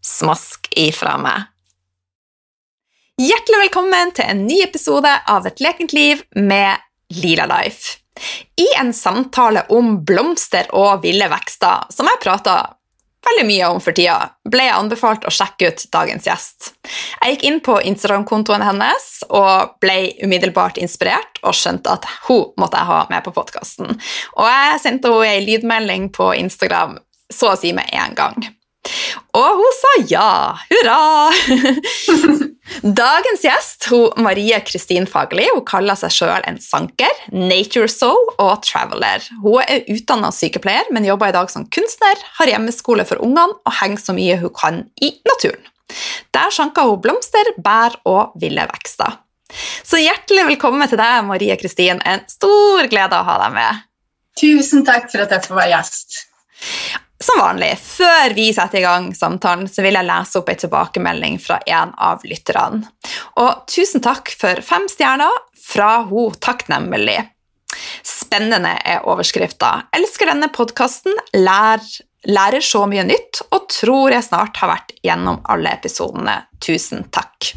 smask ifra meg. Hjertelig velkommen til en ny episode av Et lekent liv med Lila Life. I en samtale om blomster og ville vekster, som jeg prater veldig mye om for tida, ble jeg anbefalt å sjekke ut dagens gjest. Jeg gikk inn på Instagram-kontoen hennes og ble umiddelbart inspirert og skjønte at hun måtte jeg ha med på podkasten. Og jeg sendte henne ei lydmelding på Instagram så å si med en gang. Og hun sa ja! Hurra! Dagens gjest, hun Marie Kristin Fagerli, kaller seg sjøl en sanker, nature soul og traveler. Hun er utdanna sykepleier, men jobber i dag som kunstner, har hjemmeskole for ungene og henger så mye hun kan i naturen. Der sanker hun blomster, bær og ville vekster. Så hjertelig velkommen til deg, Marie Kristin. En stor glede å ha deg med. Tusen takk for at jeg får være gjest. Som vanlig, før vi setter i gang samtalen, så vil jeg lese opp en tilbakemelding fra en av lytterne. Og tusen takk for fem stjerner fra ho takknemlig. Spennende er overskrifta. Elsker denne podkasten, lær, lærer så mye nytt og tror jeg snart har vært gjennom alle episodene. Tusen takk.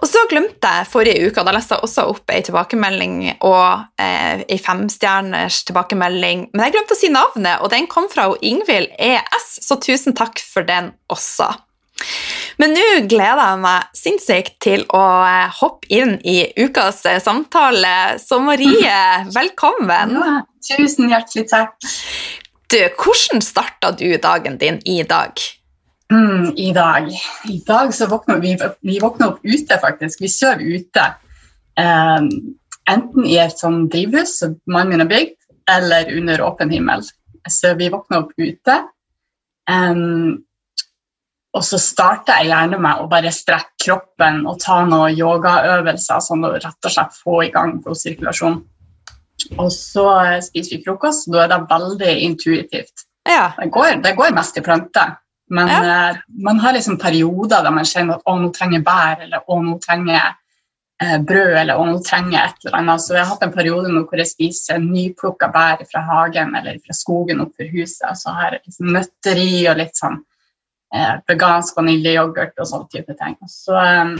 Og så glemte jeg forrige uke, da leste jeg også opp ei tilbakemelding og eh, ei femstjerners tilbakemelding, men jeg glemte å si navnet, og den kom fra Ingvild ES, så tusen takk for den også. Men nå gleder jeg meg sinnssykt til å eh, hoppe inn i ukas eh, samtale. Så Marie, velkommen. Ja, tusen hjertelig takk. Du, hvordan starta du dagen din i dag? Mm, I dag I dag så våkner vi, vi våkner opp ute, faktisk. Vi sover ute. Um, enten i et sånn drivhus som mannen min har bygd, eller under åpen himmel. Så vi våkner opp ute. Um, og så starter jeg gjerne med å bare strekke kroppen og ta noen yogaøvelser, sånn å rett og slett få i gang blodsirkulasjon. Og så spiser vi frokost, og da er det veldig intuitivt. Ja. Det, går, det går mest i planter. Men ja. uh, man har liksom perioder der man kjenner at å, nå trenger bær, eller å, nå trenger uh, brød, eller å, nå trenger et eller annet. Så jeg har hatt en periode nå hvor jeg spiser nyplukka bær fra hagen eller fra skogen oppfor huset. Og så har jeg liksom nøtteri og litt sånn uh, vegansk vaniljeyoghurt og sånne type ting. Så um,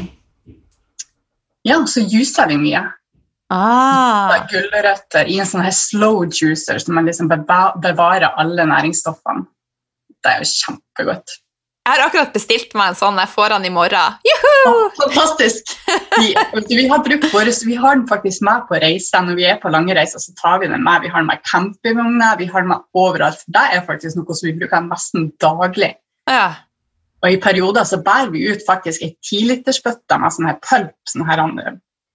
ja, så juicer vi mye. Ah. Gulrøtter i en sånn her slow juicer så man liksom bevarer alle næringsstoffene det er jo kjempegodt. Jeg har akkurat bestilt meg en sånn. Jeg får den i morgen. Oh, fantastisk! Vi, vi, har brukt våre, vi har den faktisk med på reiser. Når vi er på lange reiser, så tar vi den med. Vi har den med campingvogner, vi har den med overalt. Det er faktisk noe som vi bruker nesten daglig. Ja. Og i perioder så bærer vi ut faktisk ei tilitersbøtte med sånn her pulp, sånn her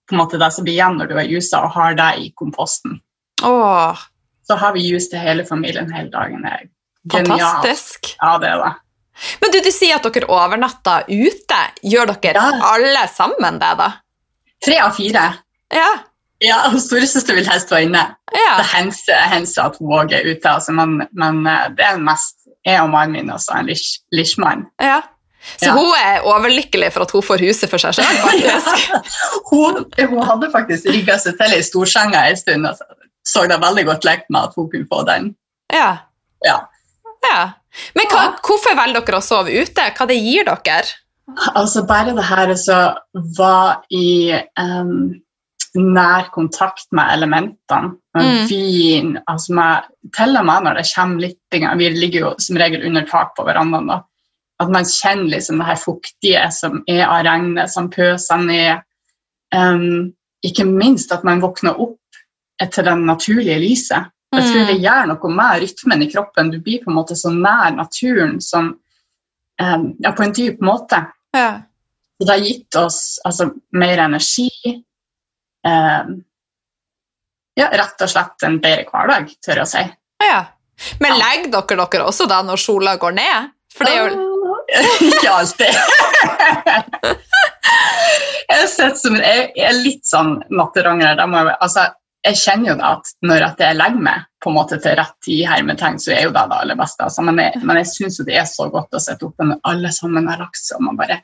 på en måte det som blir igjen når du er i USA, og har det i komposten. Åh. Så har vi jus til hele familien hele dagen. Det er Fantastisk. Ja, det er det. Men du, du sier at dere overnatter ute. Gjør dere ja. alle sammen det, da? Tre av fire. Ja. Ja, Storesøster vil helst være inne. Ja. Det hender at hun òg er ute, altså, men, men, eh, det er mest jeg og mannen min, altså en lisjmann. Ja. Så ja. hun er overlykkelig for at hun får huset for seg selv, faktisk? hun, hun, hadde faktisk rigga seg til ei storsenga en stund, og så det veldig godt lekt med at hun kunne få den. Ja. ja. Ja. Men hva, hvorfor velger dere å sove ute? Hva det gir dere? Altså Bare det her å være i um, nær kontakt med elementene. Mm. Fin, altså med, Til og med når det kommer litt Vi ligger jo som regel under tak på verandaen. da, At man kjenner liksom det her fuktige som er av regnet, som pøser ned. um, ikke minst at man våkner opp etter det naturlige lyset. Jeg tror det gjør noe med rytmen i kroppen. Du blir på en måte så nær naturen som um, ja, på en dyp måte. Ja. Så det har gitt oss altså, mer energi. Um, ja, rett og slett en bedre hverdag, tør jeg å si. ja. Men legger dere dere også da når sola går ned? For det er jo Ikke alltid. jeg, er som, jeg er litt sånn natterangler. Jeg, altså, jeg kjenner jo da at når at jeg legger meg på en måte til rett tid, hermetegn, så er jo det det aller beste. Altså, men jeg, men jeg syns jo det er så godt å sitte oppe når alle sammen har lagt seg, og man bare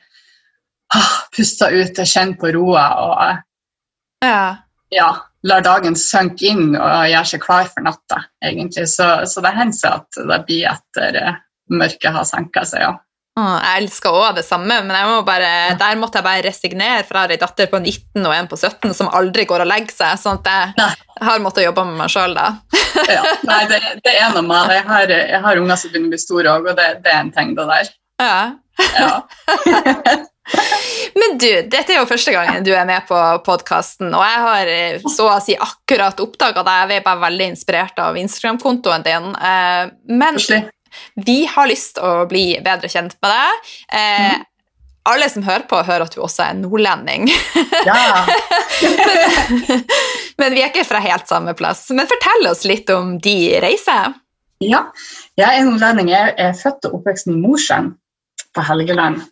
ah, puster ut og kjenner på roa og ja. ja, lar dagen synke inn og gjøre seg klar for natta, egentlig. Så, så det hender seg at det blir etter uh, mørket har senka seg, ja. Jeg elsker òg det samme, men må bare, der måtte jeg bare resignere, for jeg har ei datter på 19 og en på 17 som aldri går og legger seg. sånn at jeg nei. har måttet jobbe med meg sjøl da. ja, nei, det, det, er noe med det. Jeg har, jeg har unger som begynner å bli store òg, og det, det, er en ting, det der. Ja. ja. Men du, dette er jo første gangen du er med på podkasten, og jeg har eh, så å si akkurat oppdaga deg. Jeg er bare veldig inspirert av Instagram-kontoen din. Men men vi har lyst til å bli bedre kjent med deg. Eh, mm. Alle som hører på, hører at du også er nordlending. Ja. men, men, vi er ikke fra helt samme plass. Men fortell oss litt om de reiser. Ja, jeg er nordlending. Jeg er født og oppvokst i Mosjøen på Helgeland.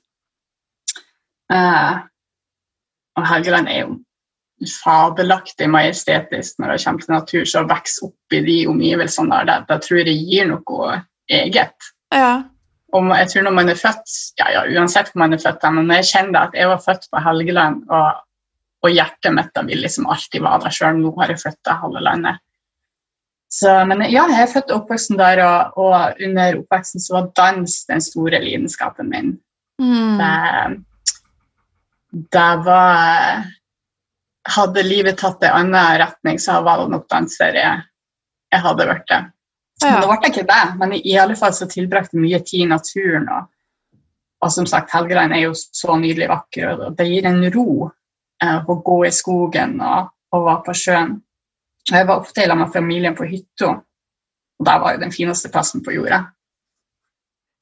Uh, og Helgeland er jo fabelaktig majestetisk når det kommer til natur, så å vokse opp i de omgivelsene der, det, det tror jeg gir noe eget. Ja. Og jeg tror når man er født, ja, ja, uansett hvor man er født, men jeg kjenner at jeg var født på Helgeland, og, og hjertet mitt vil liksom alltid være der, sjøl nå har jeg flytta halve landet. Så, men ja, jeg er født og oppvokst der, og, og, under oppveksten så var dans den store lidenskapen min. Mm. Det, det, var Hadde livet tatt en annen retning, så var det nok danser jeg, jeg hadde blitt. Ja. Men det ble ikke det. Men i, alle fall så tilbrakte jeg mye tid i naturen. Og, og som sagt, Helgeland er jo så nydelig vakker, og det gir en ro eh, å gå i skogen og, og være på sjøen. Og jeg var ofte sammen med familien på hytta, og der var jo den fineste plassen på jorda.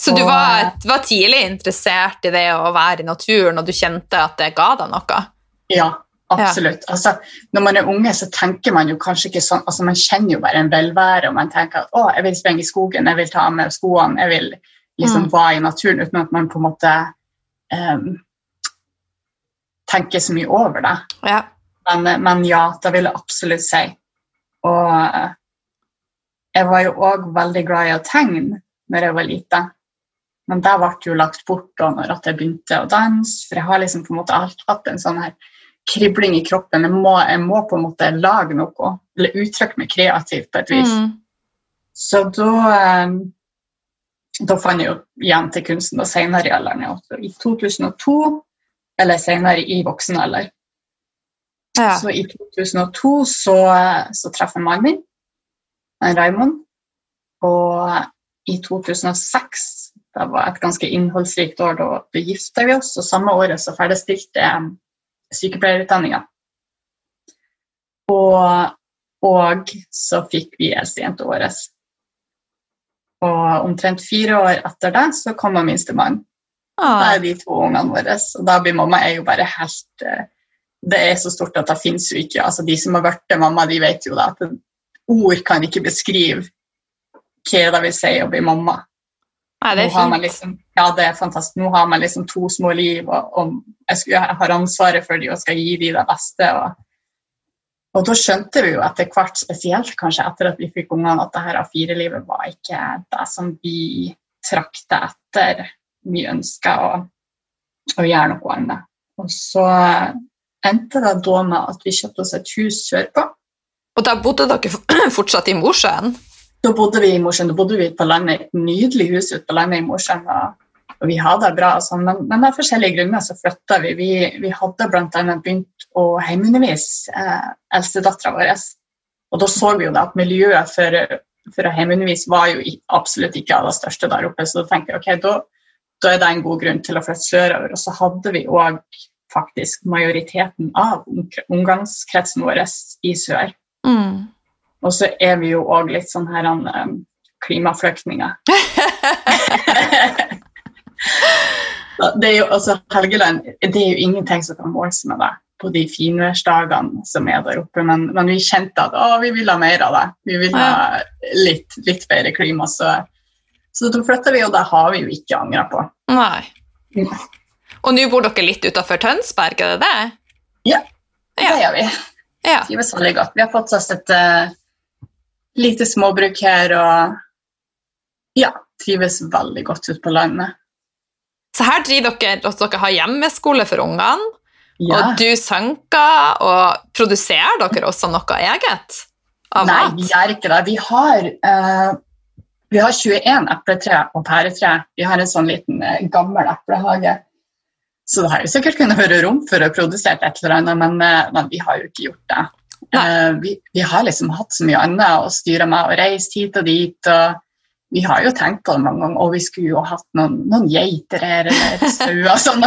Så du var, var, tidlig interessert i det å være i naturen, og du kjente at det ga deg noe? Ja, Absolutt. Ja. Altså, når man er unge, så tenker man jo kanskje ikke sånn altså Man kjenner jo bare en velvære, og man tenker at å, jeg vil sprenge i skogen, jeg vil ta med skoene, jeg vil liksom mm. være i naturen, uten at man på en måte um, tenker så mye over det. Ja. Men, men, ja, det vil jeg absolutt si. Og uh, jeg var jo òg veldig glad i å tegne når jeg var lita. Men det ble jo lagt bort da når jeg begynte å danse, for jeg har liksom på en måte alt hatt en sånn her kribling i kroppen. Jeg må, jeg må, på en måte lage noe, eller uttrykke meg kreativt på et vis. Mm. Så da, eh, da fant jeg jo igjen til kunsten og senere i alderen. I 2002, eller senere i voksen alder. Ja. Så i 2002 så, så traff jeg mannen min, Raymond. Og i 2006, det var et ganske innholdsrikt år, da gifta vi oss. Og samme året så ferdigstilte jeg sykepleierutdanninga. Og, og, så fikk vi eldstejenta vår. Og omtrent fire år etter det så kom minstemann. Ah. Da er de to ungene våre. Og da blir mamma er jo bare helt eh, Det er så stort at det fins jo ikke altså De som har vært mamma, de vet jo da at ord kan ikke beskrive hva det vil si å bli mamma. Nei, det er fint. Liksom, ja, det er fantastisk. Nå har man liksom to små liv, og, og jeg, skulle, jeg, har ansvaret for dem og skal gi dem det beste. Og, og, da skjønte vi jo etter hvert, spesielt kanskje etter at vi fikk ungene, at det her A4-livet var ikke det som vi trakte etter. Vi ønska å, å, gjøre noe annet. Og så endte det da med at vi kjøpte oss et hus sørpå. Og da bodde dere fortsatt i Mosjøen? Da bodde vi i Mosjøen, da bodde vi på landet, et nydelig hus ute på landet i Mosjøen. Og, og, vi hadde det bra, altså. men, men, av forskjellige grunner så flytta vi. Vi, vi hadde bl.a. begynt å hjemmeundervise eh, eldstedattera vår. Og da så vi jo da at miljøet for, for å hjemmeundervise var jo absolutt ikke av det største der oppe. Så da tenkte jeg ok, da, da er det en god grunn til å flytte sørover. Og så hadde vi òg faktisk majoriteten av omgangskretsen vår i sør. Mm. Og så er vi jo òg litt sånn her um, klimaflyktninger. det er jo, altså, Helgeland det er jo ingenting som kan måle seg med det på de finværsdagene som er der oppe, men, men, vi kjente at å, vi vil ha mer av det. Vi vil ha litt, litt bedre klima. Så, så da flytta vi, og det har vi jo ikke angra på. Nei. Og nå bor dere litt utafor Tønsberg, er det det? Ja, det gjør vi. Ja. Trives veldig godt. Vi har fått oss et uh, lite småbruk her og ja, trives veldig godt ute på landet. Så her driver dere at dere har hjemmeskole for ungene, Ja. og du sanker, og produserer dere også noe eget av Nei, mat? vi gjør ikke det. Vi har, uh, vi har 21 epletre og pæretre. Vi har en sånn liten uh, gammel eplehage. Så det har jo sikkert kunnet høre rom for å produsere et eller annet, men, eh, men vi har jo ikke gjort det. Eh, vi, vi har liksom hatt så mye annet å styre med og reist hit og dit. og vi har jo tenkt på det mange ganger, og vi skulle jo hatt noen, noen geiter her eller sauer. Sånn.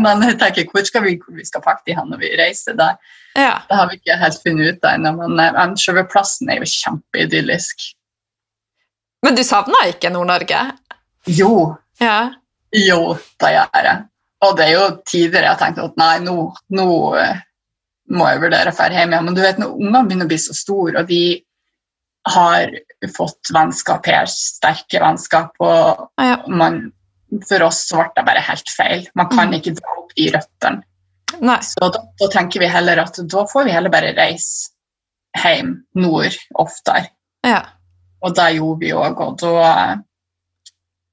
Men jeg tenker, hvor skal vi, hvor vi skal pakke de hen når vi reiser der? Ja. Det har vi ikke helt funnet ut ennå, men, eh, men selve plassen er jo kjempeidyllisk. Men du savner ikke Nord-Norge? Jo, Ja. jo, det gjør jeg. Og det er jo tidligere jeg har tenkt at nei, nå, nå eh, må jeg vurdere å dra hjem igjen. Men du vet, når ungene begynner å bli så store, og de har fått vennskap her, sterke vennskap, og Ja. man, for oss så ble det bare helt feil. Man kan Mm. ikke dra opp i røttene. Så da, da tenker vi heller at da får vi heller bare reise hjem nord oftere. Ja. Og det gjorde vi òg, og da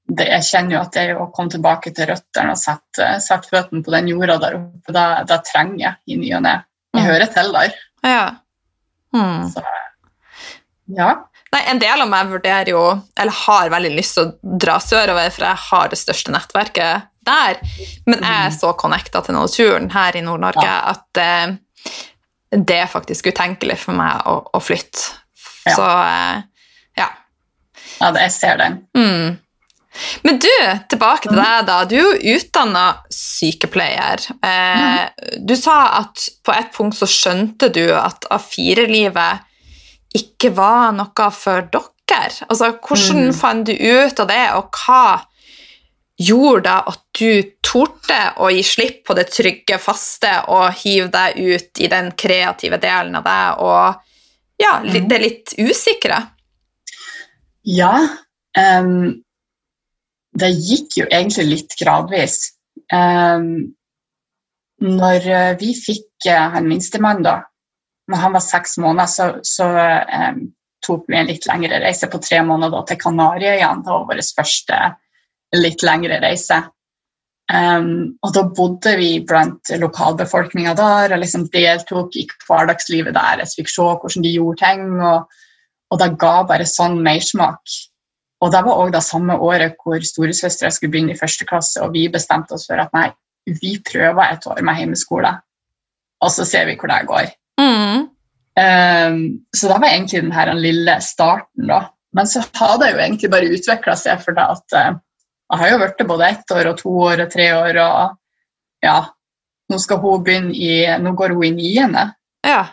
det, Jeg kjenner jo at det å komme tilbake til røttene og sette, sette føttene på den jorda der oppe, det, det trenger jeg i ny og ne. Jeg Mm. hører til der. ja. Hmm. Så ja. Nei, En del av meg vurderer jo, eller har veldig lyst til å dra sørover, for jeg har det største nettverket der. Men jeg er så connecta til naturen her i Nord-Norge Ja. at eh, det er faktisk utenkelig for meg å, å flytte. Ja. Så eh, ja. ja, det, jeg ser den. Mm. Men du, tilbake til deg, da. Du er jo utdanna sykepleier. Eh, Du sa at på et punkt så skjønte du at A4-livet ikke var noe for dere. Altså, hvordan Mm. fant du ut av det, og hva gjorde da at du torde å gi slipp på det trygge, faste og hive deg ut i den kreative delen av deg og ja, Mm. det litt usikre? Ja. ehm, det gikk jo egentlig litt gradvis. Um, når eh, vi fikk uh, han minstemann, da, når han var seks måneder, så, så um, tok vi en litt lengre reise på tre måneder til Kanariøyene. Det var vår første litt lengre reise. Um, og da bodde vi blant lokalbefolkninga der og liksom deltok i hverdagslivet deres. Fikk se hvordan de gjorde ting, og, og det ga bare sånn mersmak. Og det var òg det samme året hvor storesøstera skulle begynne i første klasse, og vi bestemte oss for at nei, vi prøver et år med hjemmeskole, og så ser vi hvor det går. Mm. Um, så det var egentlig den her lille starten, da. Men så har det jo egentlig bare utvikla seg, for det at uh, jeg har jo blitt både ett år og to år og tre år, og ja Nå skal hun begynne i Nå går hun i niende. Ja.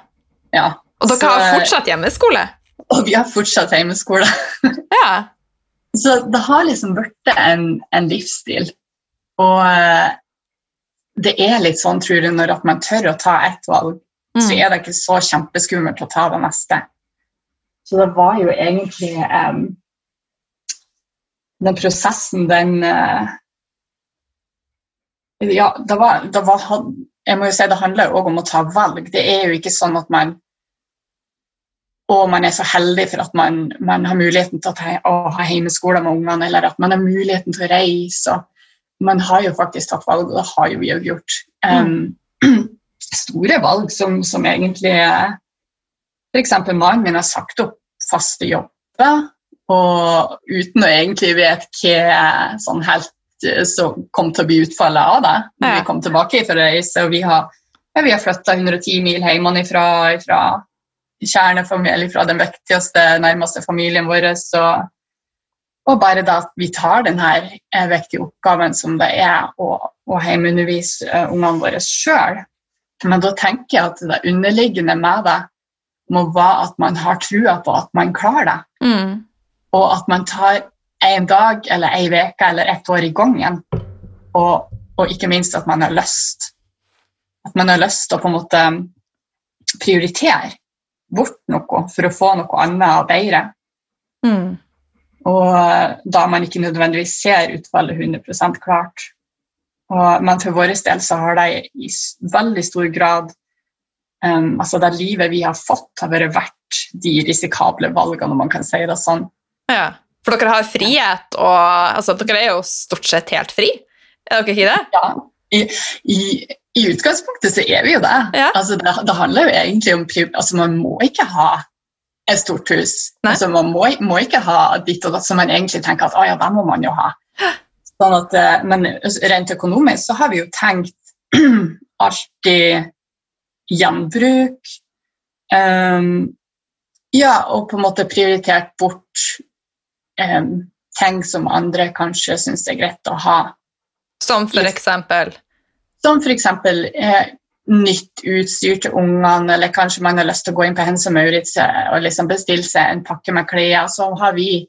Ja. Og dere Så, har fortsatt hjemmeskole? Og vi har fortsatt hjemmeskole. Ja. Så det har liksom blitt en, en livsstil. Og eh, det er litt sånn, tror jeg, når at man tør å ta ett valg, så Mm. er det ikke så kjempeskummelt å ta det neste. Så det var jo egentlig um, Den prosessen, den uh, Ja, det var, det var Jeg må jo si det handler òg om å ta valg. Det er jo ikke sånn at man og man er så heldig for at man, man har muligheten til ta, å ha hjemmeskole med ungene, eller at man har muligheten til å reise. Man har jo faktisk tatt valg, og det har jo vi jo gjort. Um, store valg som, som egentlig F.eks. mannen min har sagt opp faste jobber, og uten å egentlig vite hva sånn helt eh, som kom til å bli utfallet av det. Når Ja. vi kom tilbake fra reise, og vi har, ja, vi har flytta 110 mil hjemmefra fra kjernefamilie, fra den viktigste, nærmeste familien vår. Så og bare da at vi tar denne eh, viktige oppgaven som det er å, å heimeundervise uh, ungene våre sjøl. Men da tenker jeg at det underliggende med det må være at man har trua på at man klarer det. Mm. Og at man tar en dag eller ei uke eller ett år i gangen. Og, og ikke minst at man har lyst. At man har lyst til å på en måte prioritere bort noe for å få noe annet og bedre. Mm. Og da man ikke nødvendigvis ser utfallet 100 klart. Og, men for vår del så har de i veldig stor grad um, altså Det livet vi har fått, har vært verdt de risikable valgene, om man kan si det sånn. Ja, For dere har frihet, og altså, dere er jo stort sett helt fri? Er dere ikke det? Ja, i, i, i utgangspunktet så er vi jo det. Ja. Altså, det, det handler jo egentlig om altså, Man må ikke ha et stort hus. Altså, man må, må, ikke ha ditt og datt som man egentlig tenker at å ja, det må man jo ha. Sånn at, eh, men rent økonomisk så har vi jo tenkt alltid gjenbruk. Um, ja, og på en måte prioritert bort um, ting som andre kanskje syns er greit å ha. Som for eksempel? Som for eksempel eh, nytt utstyr til ungene, eller kanskje man har lyst til å gå inn på Hens og Maurits og liksom bestille seg en pakke med klær. Så har vi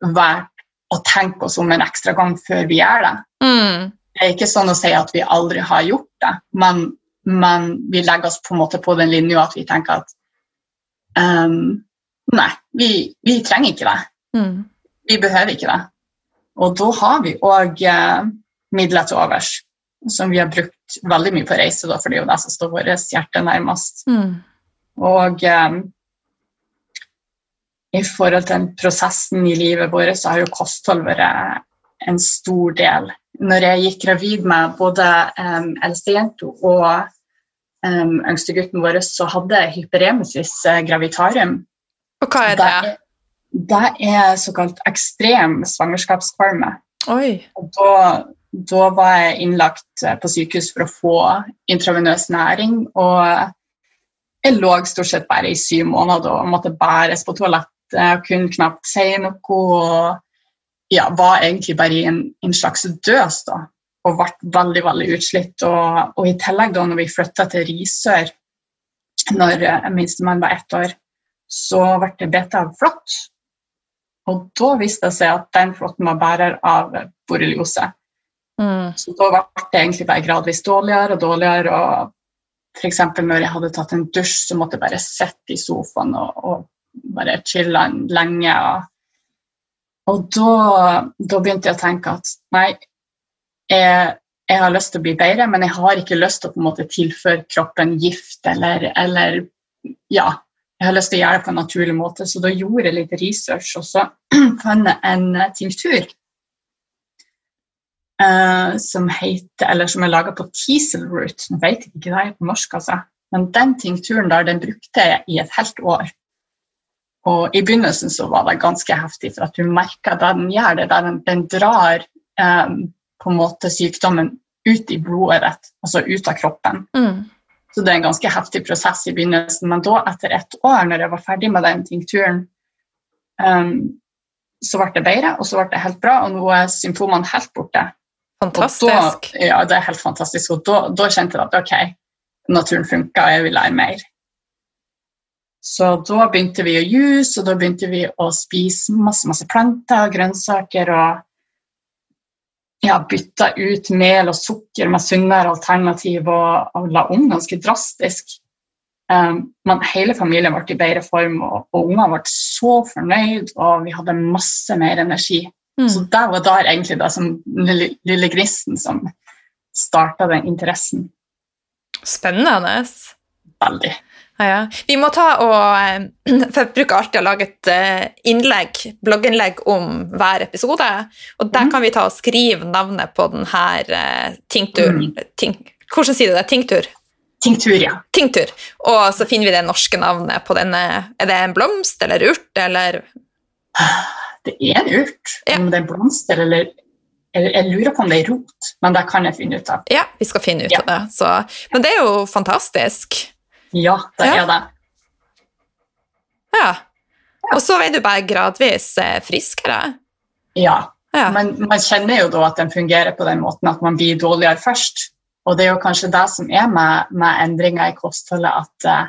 vært å tenke oss om en ekstra gang før vi gjør det. Mm. Det er ikke sånn å si at vi aldri har gjort det, men, men vi legger oss på en måte på den linja at vi tenker at um, Nei, vi, vi, trenger ikke det. Mm. Vi behøver ikke det. Og da har vi òg uh, midler til overs, som vi har brukt veldig mye på reise, da, for det er jo det som står vårt hjerte nærmest. Mm. Og um, i forhold til prosessen i livet vårt, så har jo kosthold vært en stor del. Når jeg gikk gravid med både um, eldstejenta og um, yngstegutten vår, så hadde jeg hyperemesis eh, gravitarium. Og hva er det? Det, det er såkalt ekstrem svangerskapskvalme. Oi. Og da, da var jeg innlagt eh, på sykehus for å få intravenøs næring. Og jeg lå stort sett bare i syv måneder og måtte bæres på toalettet og kunne knapt si noe. og ja, Var egentlig bare i en, en slags døs da, og ble veldig veldig utslitt. Og, og i tillegg, da når vi flytta til Risør, når minstemann var ett år, så ble det bitt av flått. Og da viste det seg at den flåtten var bærer av borreliose. Mm. Så da ble det egentlig bare gradvis dårligere og dårligere. og F.eks. når jeg hadde tatt en dusj, så måtte jeg bare sitte i sofaen og, og bare chille lenge. Og, og da, da, begynte jeg å tenke at nei, jeg, jeg, har lyst til å bli bedre, men jeg har ikke lyst til å på en måte tilføre kroppen gift eller, eller ja, jeg har lyst til å gjøre det på en naturlig måte. Så da gjorde jeg litt research, og så fant jeg en tinktur uh, som heter, eller som er laga på Teasel Root. Nå vet jeg ikke hva det er på norsk, altså. Men den tinkturen der, den brukte jeg i et helt år. Og i begynnelsen så var det ganske heftig, for at du merker at den gjør det, der den, den drar um, på en måte sykdommen ut i blodet ditt, altså ut av kroppen. Mm. Så det er en ganske heftig prosess i begynnelsen. Men da, etter ett år, når jeg var ferdig med den tinkturen, um, så ble det bedre, og så ble det helt bra, og nå er symptomene helt borte. Fantastisk. Da, ja, det er helt fantastisk. Og da, da kjente jeg at ok, naturen funka, og jeg vil lære mer. Så da begynte vi å juice, og da begynte vi å spise masse, masse planter og grønnsaker. og ja, bytta ut mel og sukker med sunnere alternativ og, og la om ganske drastisk. Um, men hele familien ble i bedre form, og, og ungene ble så fornøyd, og vi hadde masse mer energi. Mm. Så det var der egentlig det som lille, lille som starta den interessen. Spennende. Veldig. Ja, ja. Vi må ta og For jeg bruker alltid å lage et eh, innlegg, blogginnlegg om hver episode. Og der mm. kan vi ta og skrive navnet på denne uh, tinkturen. Mm. Tink, hvordan sier du det? Tinktur? Tinktur, ja. Tinktur. Og så finner vi det norske navnet på denne. Er det en blomst eller urt, eller Det er en urt. Om det er blomster eller jeg lurer på om det er rot, men det kan jeg finne ut av. Ja, vi skal finne ut ja. av det. Så, men det er jo fantastisk. Ja, det ja. er det. Ja. Og så er du bare gradvis eh, friskere. Ja. Ja. Men man kjenner jo da at den fungerer på den måten at man blir dårligere først. Og det er jo kanskje det som er med, med endringer i kostholdet, at eh,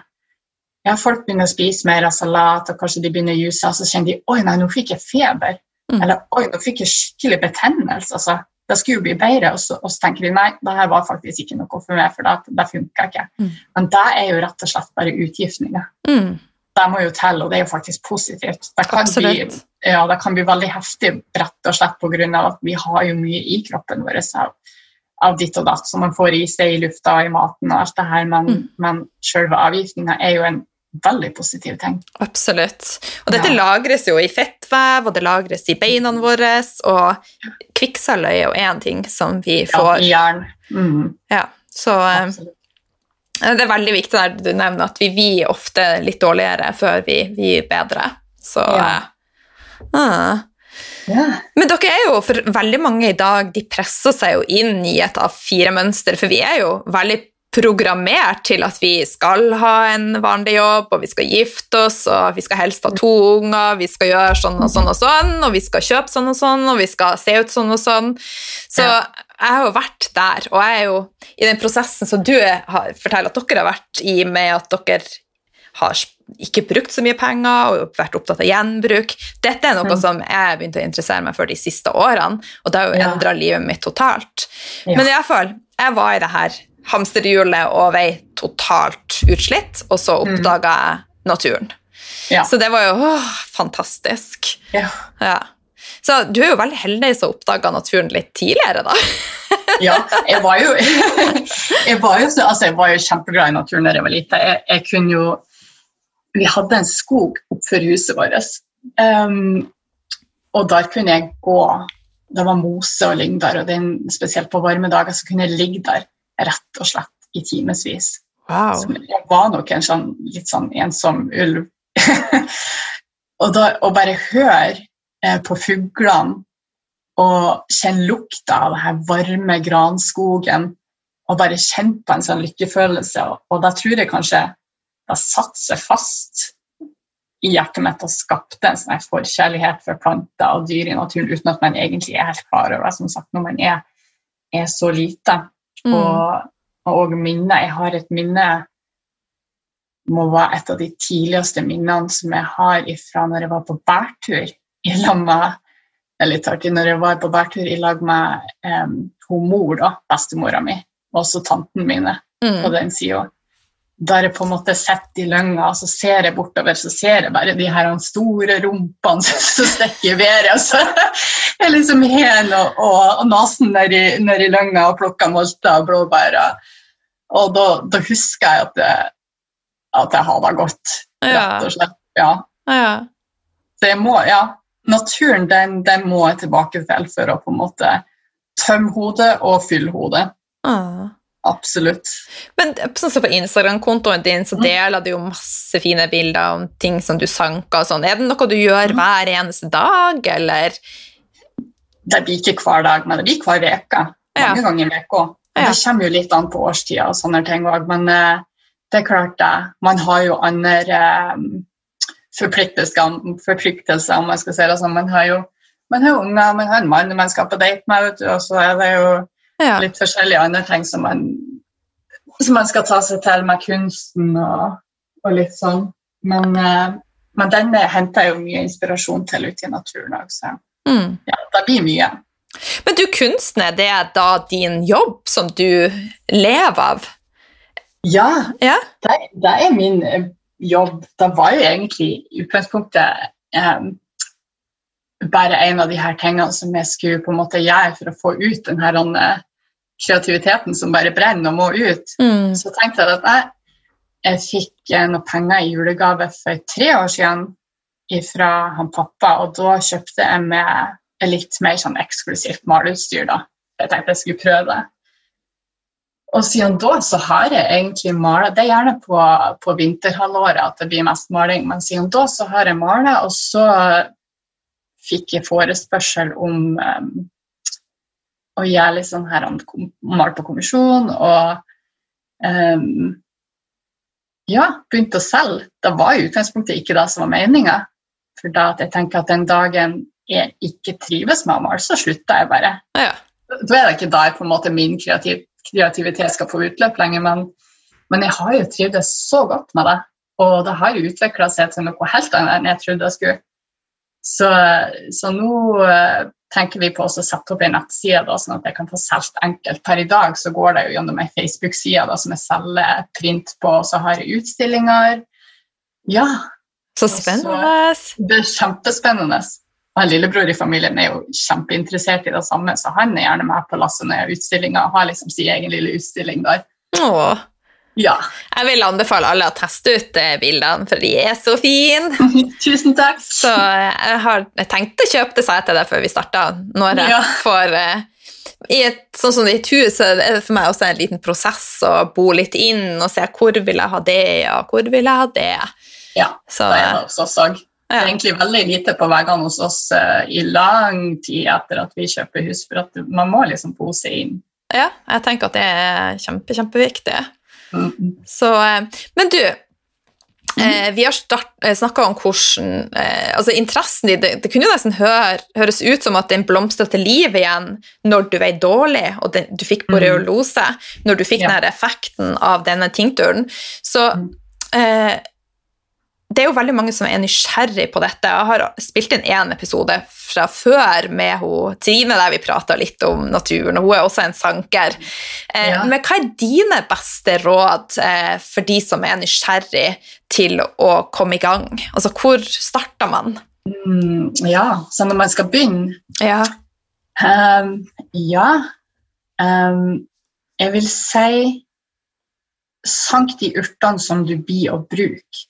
ja, folk begynner å spise mer av salat, og kanskje de begynner å juse, og så kjenner de oi, nei, nå fikk jeg feber. Mm. Eller oi, nå fikk jeg skikkelig betennelse. altså. Det skulle jo bli bedre, og så, og så tenker de nei, det her var faktisk ikke noe for meg, for det, det funka ikke. Mm. Men det er jo rett og slett bare utgiftninger. Mm. Det må jo til, og det er jo faktisk positivt. Det kan, bli, ja, det kan bli veldig heftig rett og slett pga. at vi har jo mye i kroppen vår av, av ditt og datt som man får i seg i lufta og i maten og alt det her, men, Mm. men selve avgiftninga er jo en veldig positiv ting. Absolutt. Og dette Ja. lagres jo i fettvev, og det lagres i beina våre, og kvikksølv er jo én ting som vi Ja, får. i jern. Mm, Ja, så eh, absolutt. det er veldig viktig der du nevner at vi blir ofte litt dårligere før vi er bedre. Så Ja. Uh. ah. Ja. Men dere er jo, for veldig mange i dag, de presser seg jo inn i et A4-mønster, for vi er jo veldig programmert til at vi skal ha en vanlig jobb, og vi skal gifte oss, og vi skal helst ha to unger, vi skal gjøre sånn og sånn og sånn, og vi skal kjøpe sånn og sånn, og vi skal se ut sånn og sånn. Så Ja. jeg har jo vært der, og jeg er jo i den prosessen som du har, forteller at dere har vært i, med at dere har ikke brukt så mye penger og vært opptatt av gjenbruk. Dette er noe Mm. som jeg begynte å interessere meg for de siste årene, og det har jo Ja. livet mitt totalt. Ja. Men i alle fall, jeg var i det her hamsterhjulet og vei totalt utslitt, og så Mm. oppdaga jeg naturen. Ja. Så det var jo åh, fantastisk. Ja. Ja. Så du er jo veldig heldig som oppdaga naturen litt tidligere, da. ja, jeg var jo jeg var jo, altså, jeg var jo kjempeglad i naturen da jeg var lita. Jeg, jeg kunne jo Vi hadde en skog oppfor huset vårt, um, og der kunne jeg gå Det var mose og lyngder, og den, spesielt på varme dager så kunne jeg ligge der rett og slett i timevis. Wow. Så Jeg var nok en sånn, litt sånn ensom ulv. og da, å bare høre eh, på fuglene og kjenne lukta av den varme granskogen og bare kjenne på en sånn lykkefølelse. Og, og da tror jeg kanskje det satte seg fast i hjertet mitt og skapte en sånn forkjærlighet for planter og dyr i naturen uten at man egentlig er helt klar over det, som sagt, når man er, er så lite. Mm. Og, og minner. Jeg har et minne må være et av de tidligste minnene som jeg har fra når jeg var på bærtur i lag med er litt artig, når jeg var på bærtur i lag med um, hun mor, da, bestemora mi, og også tanten mine på Mm. den sida. Jeg på en måte sitter i lønga, og så ser jeg bortover, så ser jeg bare de her store rumpene som stikker i været. og så er liksom hen og, og, og nesen nedi, nedi lønga og plukker molter og blåbær. og- da, da husker jeg at, det, at jeg har det godt, Ja. rett og slett. Ja. ja. Så må, ja, naturen den, den må jeg tilbake til for å på en måte tømme hodet og fylle hodet. Ah. Absolutt. Men sånn som på Instagram-kontoen din så Mm. deler du jo masse fine bilder om ting som du sanker og sånn. Er det noe du gjør Mm. hver eneste dag, eller? Det blir ikke hver dag, men det blir hver uke. Ja. Mange ganger i uka. Ja. Det kommer jo litt an på årstida og sånne ting òg, men eh, det er klart det. Man har jo andre eh, forpliktelser, forpliktelser, om man skal si det sånn. Man har jo man har unger, man har en mann man skal på date med, og så er det jo Ja. litt forskjellige andre ting som man, som man skal ta seg til med kunsten og, og litt sånn. Men, uh, men den henter jeg jo mye inspirasjon til ute i naturen òg, så Mm. ja, det blir mye. Men du, kunsten, er det da din jobb som du lever av? Ja, Ja. det, det er min eh, jobb. Det var jo egentlig i utgangspunktet um, bare en av de her tingene som jeg skulle på en måte gjøre for å få ut den her eh, kreativiteten som bare brenner og må ut. Mm. Så tenkte jeg at jeg, jeg fikk noen penger i julegave for tre år siden fra han pappa, og da kjøpte jeg med litt mer sånn eksklusivt maleutstyr. da. Jeg tenkte jeg skulle prøve det. Og siden da så har jeg egentlig mala Det er gjerne på, på vinterhalvåret at det blir mest maling, men siden da så har jeg mala, og så fikk jeg forespørsel om um, å gjøre litt sånn her mal på kommisjon og um, ja, begynte å selge. Det var i utgangspunktet ikke det som var meninga. For da at jeg tenker at den dagen jeg ikke trives med å male, så slutter jeg bare. Ja. Da er det ikke der på en måte min kreativ, kreativitet skal få utløp lenger, men, men jeg har jo trivdes så godt med det. Og det har jo utvikla seg til noe helt annet enn jeg trodde det skulle. Så, så nå eh, tenker vi på å sette opp en nettside, sånn at jeg kan få solgt enkelt. Per i dag så går det jo gjennom ei Facebook-side som jeg selger print på, og så har jeg utstillinger. Ja. Så spennende. Så, det er kjempespennende. Og Lillebror i familien er jo kjempeinteressert i det samme, så han er gjerne med på lasset når jeg har utstillinger har liksom sin egen lille utstilling der. Åh. Ja. Jeg vil anbefale alle å teste ut eh, bildene, for de er så fine. Tusen takk. Så eh, jeg har tenkt å kjøpe det, sa jeg til deg før vi. Når jeg Ja. får eh, i et, sånn som i et hus er det for meg også en liten prosess å bo litt inn og se hvor vil jeg ha det, og hvor vil jeg ha det. Ja, Så det er det hos oss òg. Det er egentlig veldig lite på veggene hos oss i lang tid etter at vi kjøper hus, for at man må liksom pose inn. ja, jeg tenker at det er kjempe, kjempeviktig. Mm. Så, eh, men du, eh, vi har snakka om hvordan eh, altså Interessen din det, det kunne jo nesten høre, høres ut som at den blomstra til liv igjen når du var dårlig og den, du fikk boreolose, når du fikk Ja. den effekten av denne tinkturen. Så Mm. eh, det er jo veldig mange som er nysgjerrig på dette. Jeg har spilt inn én episode fra før med hun, Trine, der vi prata litt om naturen, og hun er også en sanker. Eh, Ja. Men hva er dine beste råd eh, for de som er nysgjerrig til å komme i gang? Altså, hvor starter man? Mm, ja, så når man skal begynne Ja. Um, Ja. Um, jeg vil si sank de urtene som du blir å bruke.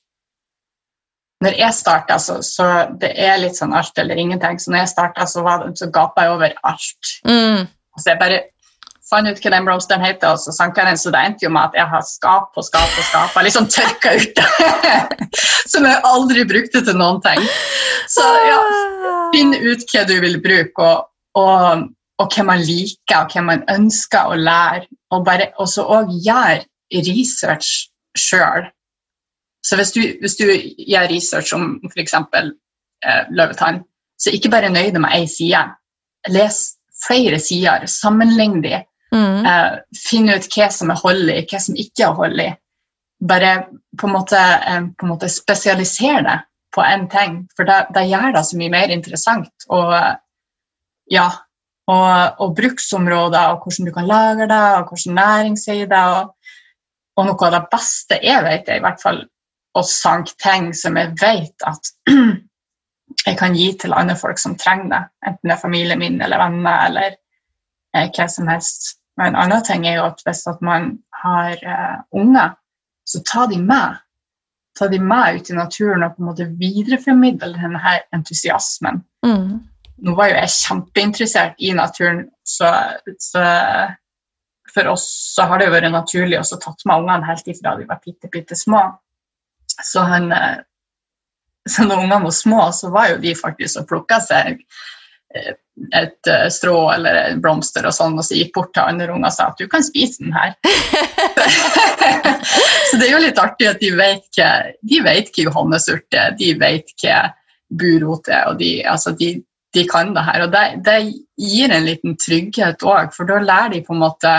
Når jeg starta, så, så det er litt sånn alt eller ingenting. Så når jeg starta, så, var så gapa jeg over alt. Mm. Så jeg bare fant ut hva den blomsteren heter, og så sank jeg den. Så det endte jo med at jeg har skap på skap på skap. Jeg liksom tørka ut det. Som jeg aldri brukte til noen ting. Så ja, Finn ut hva du vil bruke, og, og, og hva man liker, og hva man ønsker å lære. Og, bare, og så òg gjør research sjøl. Så hvis du, hvis du gjør research om f.eks. Eh, løvetann, så ikke bare nøy deg med én side. Les flere sider, sammenlign de. Mm. Eh, finn ut hva som er hold i, hva som ikke er hold i. Bare på en måte, eh, på en måte spesialisere det på én ting, for det, det gjør det så mye mer interessant. Og eh, ja, og, og bruksområder, og hvordan du kan lage det, og hvordan næring sier det. Og, og noe av det beste jeg vet, er i hvert fall å sank ting som jeg vet at jeg kan gi til andre folk som trenger det. Enten det er familien min eller venner eller eh, hva som helst. Men en annen ting er jo at hvis at man har eh, unger, så ta de med. Ta de med ut i naturen og på en måte videreformidle denne entusiasmen. Mm. Nå var jo jeg kjempeinteressert i naturen, så, så for oss så har det jo vært naturlig å tatt med ungene helt ifra de var bitte, bitte små. Så, han, eh, så når ungene var små, så var jo de faktisk og plukka seg eh, et eh, strå eller en blomster og sånn, og så gikk bort til andre unger og sa at du kan spise den her. så det er jo litt artig at de vet hva, de vet hva johannesurt er, de vet hva burot er, og de, altså de, de kan det her. Og det, det gir en liten trygghet òg, for da lærer de på en måte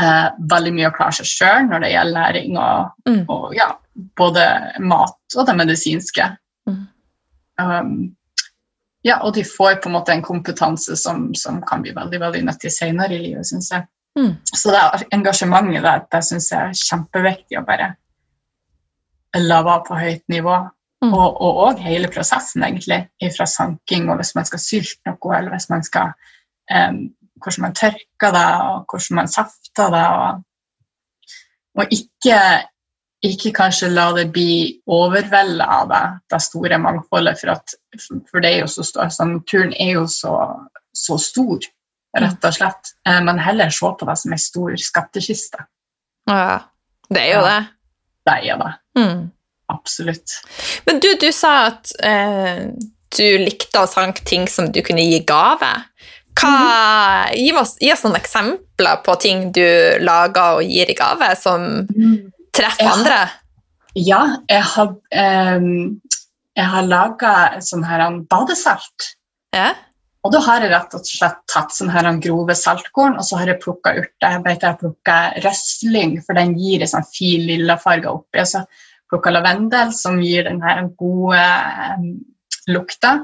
eh, veldig mye å klare seg sjøl når det gjelder læring og, Mm. og ja, både mat og det medisinske. Mm. Um, ja, og de får på en måte en kompetanse som, som kan bli veldig veldig nyttig senere i livet, syns jeg. Mm. Så det er engasjementet der, det syns jeg er kjempeviktig å bare la være på høyt nivå. Mm. Og, og, og hele prosessen, egentlig, fra sanking, og hvis man skal sylte noe, eller hvis man skal um, Hvordan man tørker det, og hvordan man safter det. Og, og ikke, ikke kanskje la det bli overveldet av det, det store mangfoldet, for, at, for det er jo så stor, så naturen er jo så, så stor, rett og slett. Eh, Men heller se på det som en stor skattkiste. Ja, det er jo Ja. det. Det er det. Mm. Absolutt. Men du, du sa at eh, du likte å sanke ting som du kunne gi gave. Hva, gi, oss, gi oss noen eksempler på ting du lager og gir i gave, som treffer Ja. andre. Ja, jeg har, um, jeg har laga sånn her en badesalt. Ja. Og da har jeg rett og slett tatt sånn her grove saltkorn, og så har jeg plukka urter. Jeg vet jeg har plukka røsling, for den gir en sånn fin lillafarge oppi. Og så plukka lavendel, som gir den her gode um, lukta.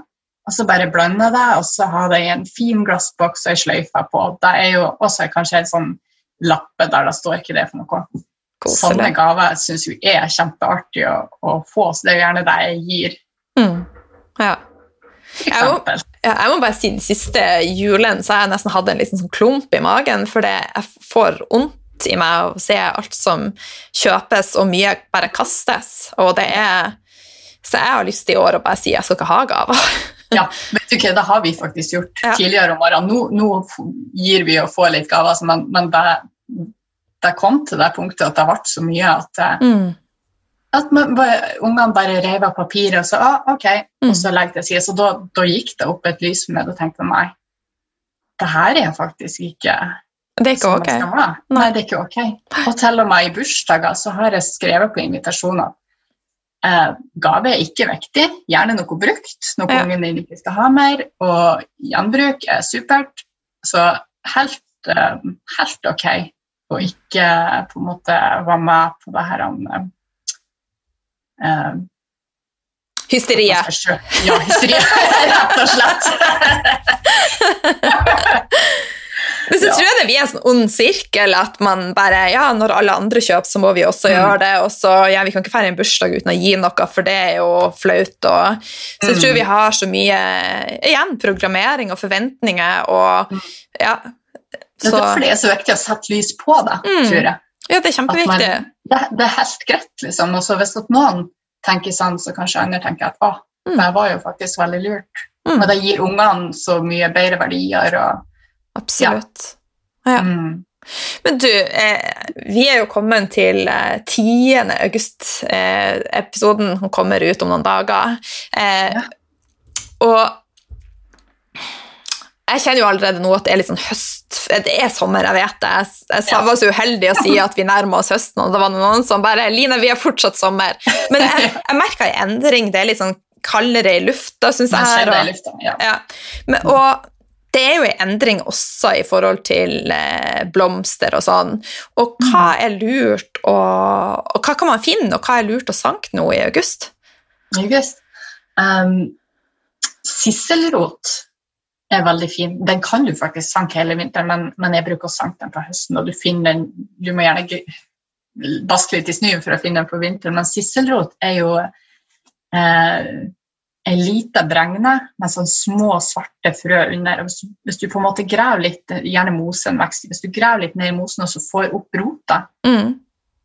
Og så bare blande det, og så ha det i en fin glassboks og ei sløyfe på. Det er jo også kanskje en sånn lappe der det står ikke det for noe. Koselig. Sånne gaver syns jeg er kjempeartig å, å få, så det er jo gjerne det jeg gir. Mm. Ja. Jeg må- jeg må bare si den siste julen så har jeg nesten hatt en liten sånn klump i magen, for det, jeg får vondt i meg å se alt som kjøpes, og mye bare kastes. Og det er Så jeg har lyst i år å bare si jeg skal ikke ha gaver. Ja, vet du hva, det har vi faktisk gjort Ja. tidligere om morgenen. Nå, nå gir vi og får litt gaver, men, men det, det kom til det punktet at det ble så mye at, eh, Mm. at ungene bare reiv av papiret og så ah, ok, Mm. og så legger det side. Så da, da gikk det opp et lys for meg, og tenkte jeg, nei, det her er faktisk ikke Det er ikke ok. Nei. Nei, det er ikke ok. Og til og med i bursdager så har jeg skrevet på invitasjoner eh, gave er ikke viktig, gjerne noe brukt, noe Ja. ungene ikke skal ha mer, og gjenbruk er supert. Så helt, eh, helt ok å ikke på en måte var med på det her om eh, eh, Hysteriet. Ja, hysteriet, rett og slett. Men så Ja. tror jeg det blir en sånn ond sirkel at man bare Ja, når alle andre kjøper, så må vi også Mm. gjøre det. Og så ja, vi kan ikke feire en bursdag uten å gi noe, for det er jo flaut. Og, så jeg Mm. tror vi har så mye igjen programmering og forventninger og ja. Det er derfor det er så viktig å sette lys på det, Mm. tror jeg. ja, det er kjempeviktig. man, det, det er helt greit, liksom. Og så hvis noen tenker sånn, så kanskje andre tenker at å, Mm. det var jo faktisk veldig lurt. Mm. Og det gir ungene så mye bedre verdier. Og, Absolutt. Ja. mm. Men du, eh, vi er jo kommet til eh, 10. august. Eh, episoden den kommer ut om noen dager. Eh, Ja. Og jeg kjenner jo allerede nå at det er litt sånn høst Det er sommer, jeg vet det. Jeg, jeg Ja. var så uheldig å si at vi nærmer oss høsten, og det var noen som bare 'Line, vi er fortsatt sommer'. Men jeg, jeg merka en endring. Det er litt sånn kaldere i lufta, syns jeg. Her, og- i lufta. Ja. ja. Men, og det er jo en endring også i forhold til eh, blomster og sånn. Og hva er lurt å, og hva kan man finne, og hva er lurt å sanke nå i august? August. Um, Sisselrot er veldig fin. Den kan du faktisk sanke hele vinteren, men, men jeg bruker å sanke den på høsten. og Du finner den, du må gjerne vaske litt i snøen for å finne den på vinteren, men sisselrot er jo eh, en liten bregne med sånn små, svarte frø under. Hvis, du- hvis du på en måte graver litt, gjerne mosen vekst, hvis du graver litt ned i mosen og så får opp rota, Mm.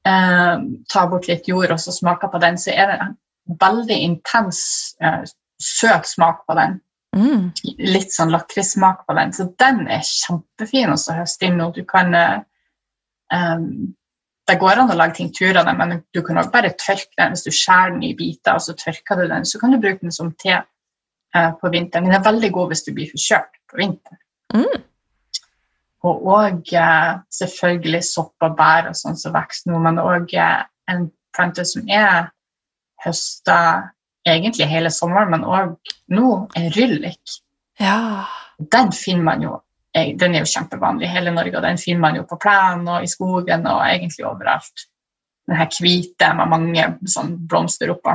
eh, ta bort litt jord og så smaker på den, så er det en veldig intens, eh, søt smak på den. Mm. Litt sånn lakrissmak på den. Så den er kjempefin også å høste inn nå. Du kan um, Det går an å lage tinktur av den, men du kan også bare tørke den hvis du skjærer den i biter, og så tørker du den. Så kan du bruke den som te uh, på vinteren. Den er veldig god hvis du blir forkjørt på vinteren. Mm. Og òg uh, selvfølgelig sopp og bær og sånn som vokser nå, men òg uh, en plante som er høsta egentlig hele sommeren, men òg nå, er ryllik. Ja. Den finner man jo Den er jo kjempevanlig i hele Norge, og den finner man jo på plenen og i skogen og egentlig overalt. Den her hvite med mange sånn blomster oppå.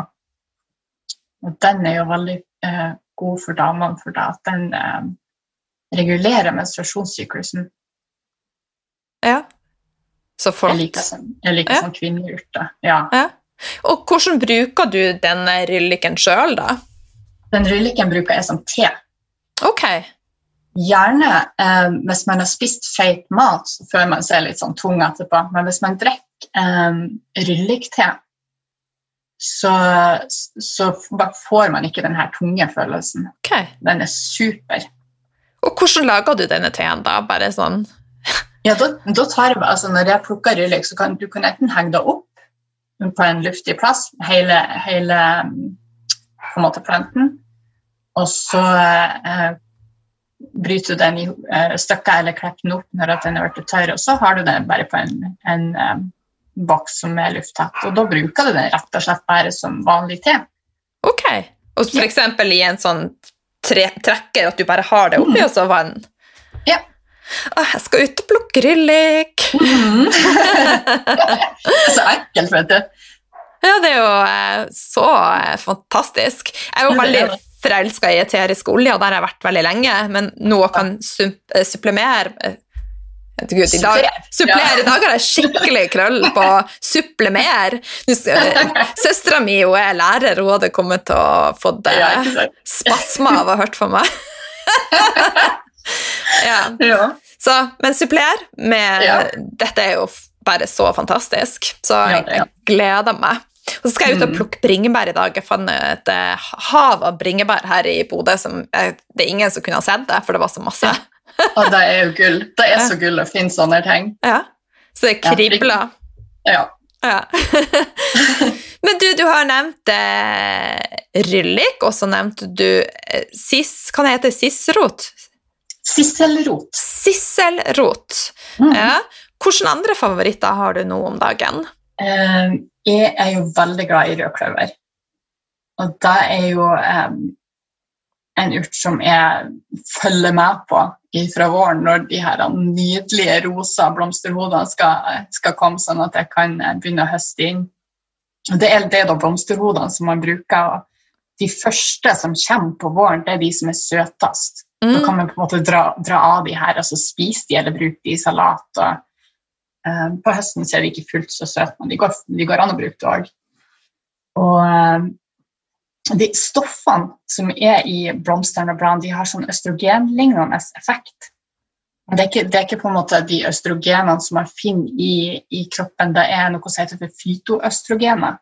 Og den er jo veldig eh, god for damene, for da at den eh, regulerer menstruasjonssyklusen. ja. Så Jeg liker sånn, jeg liker Ja. sånn kvinneurter. Ja. Ja. Og hvordan bruker du denne rylliken sjøl, da? Den rylliken bruker jeg som te. Ok. Gjerne eh, hvis man har spist feit mat, så føler man seg litt sånn tung etterpå. Men hvis man drikker eh, ryllikte, så, så får man ikke den her tunge følelsen. ok. Den er super. Og hvordan lager du denne teen, da? Bare sånn Ja, da, da tar jeg, altså Når jeg plukker ryllik, så kan du kan enten henge det opp på en luftig plass, hele, hele på en måte planten, og så eh, bryter du den i eh, stykker eller klipper den opp når den er blitt tørr, og så har du den bare på en, en eh, boks som er lufttett. Og da bruker du den rett og slett bare som vanlig te. Ok. Og eksempel i en sånn tre trekker, at du bare har det oppi, og så vann. Ja. Å, jeg skal ut og plukke ryllik. Mm. det er så ekkelt, vet du. Ja, det er jo eh, så eh, fantastisk. Jeg er jo veldig forelska i eterisk olje, og der har jeg vært veldig lenge, men nå kan eh, supplemere Gud, i dag, Suppler. I dag har jeg skikkelig krøll på supplemer. Søstera mi hun er lærer, hun hadde kommet til å få det Ja, spasmer av å ha hørt på meg. ja. Så, men suppler med. Dette er jo bare så fantastisk, så jeg, jeg gleder meg. Og så skal jeg ut og Mm. plukke bringebær i dag. Jeg fant et eh, hav av bringebær her i Bodø. som jeg, Det er ingen som kunne ha sett det, for det var så masse. Og det er jo gull. Det er så gull å finne sånne ting. Ja. Så det kribler. Ja. Ja. Men du, du har nevnt eh, ryllik, og så nevnte du eh, sis, kan det hete Sisrot? Sisselrot. Sisselrot. Mm. Ja. Hvilke andre favoritter har du nå om dagen? Eh, jeg er jo veldig glad i rødkløver. Og det er jo um, en urt som jeg følger med på fra våren, når de her nydelige rosa blomsterhodene skal, skal komme, sånn at jeg kan eh, begynne å høste inn. Og Det er, det er da blomsterhodene som man bruker. og De første som kommer på våren, det er de som er søtest. Da Mm. kan man på en måte dra, dra av de her og så spise de eller bruke de i salat. Og, uh, på høsten så er de ikke fullt så søte, men de går, de går an å bruke det òg. Og uh, de stoffene som er i blomstene og bladene, de har sånn østrogenlignende effekt. Det er, ikke, det er ikke på en måte de østrogenene som man finner i, i kroppen, det er noe som heter for fytoøstrogener.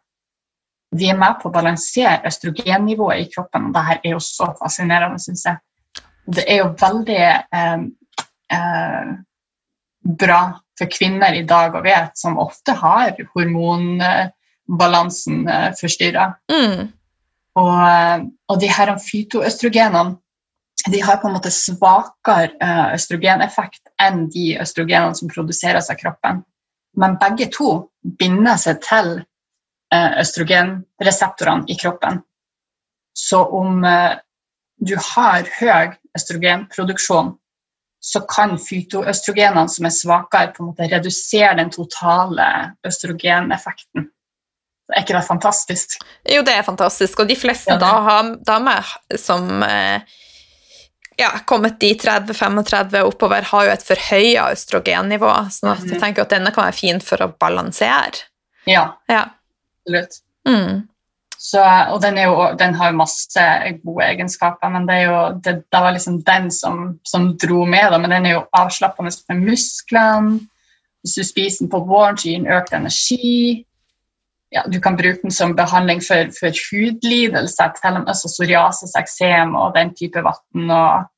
De er med på å balansere østrogennivået i kroppen, og det her er jo så fascinerende, syns jeg. Det er jo veldig eh, eh, bra for kvinner i dag å vite, som ofte har hormonbalansen eh, forstyrra. Mm. Og, eh, og de her fytoøstrogenene de har på en måte svakere eh, østrogeneffekt enn de østrogenene som produseres av kroppen. Men begge to binder seg til østrogenreseptorene i kroppen. Så om du har høy østrogenproduksjon, så kan fytoøstrogenene som er svakere, på en måte redusere den totale østrogeneffekten. Er ikke det fantastisk? Jo, det er fantastisk. Og de fleste Ja, da- damer som eh, ja, kommet de 30-35 oppover, har jo et forhøya østrogennivå. sånn at jeg tenker at denne kan være fin for å balansere. Ja, Ja. absolutt. Mm. Så, og den, jo, den har jo masse gode egenskaper, men det, jo, det, det var liksom den som, som dro med. Da. Men den er jo avslappende for musklene. Hvis du spiser den på våren, så gir den økt energi. Ja, du kan bruke den som behandling for, for hudlidelser, til altså psoriasis, eksem og den type vann. Og,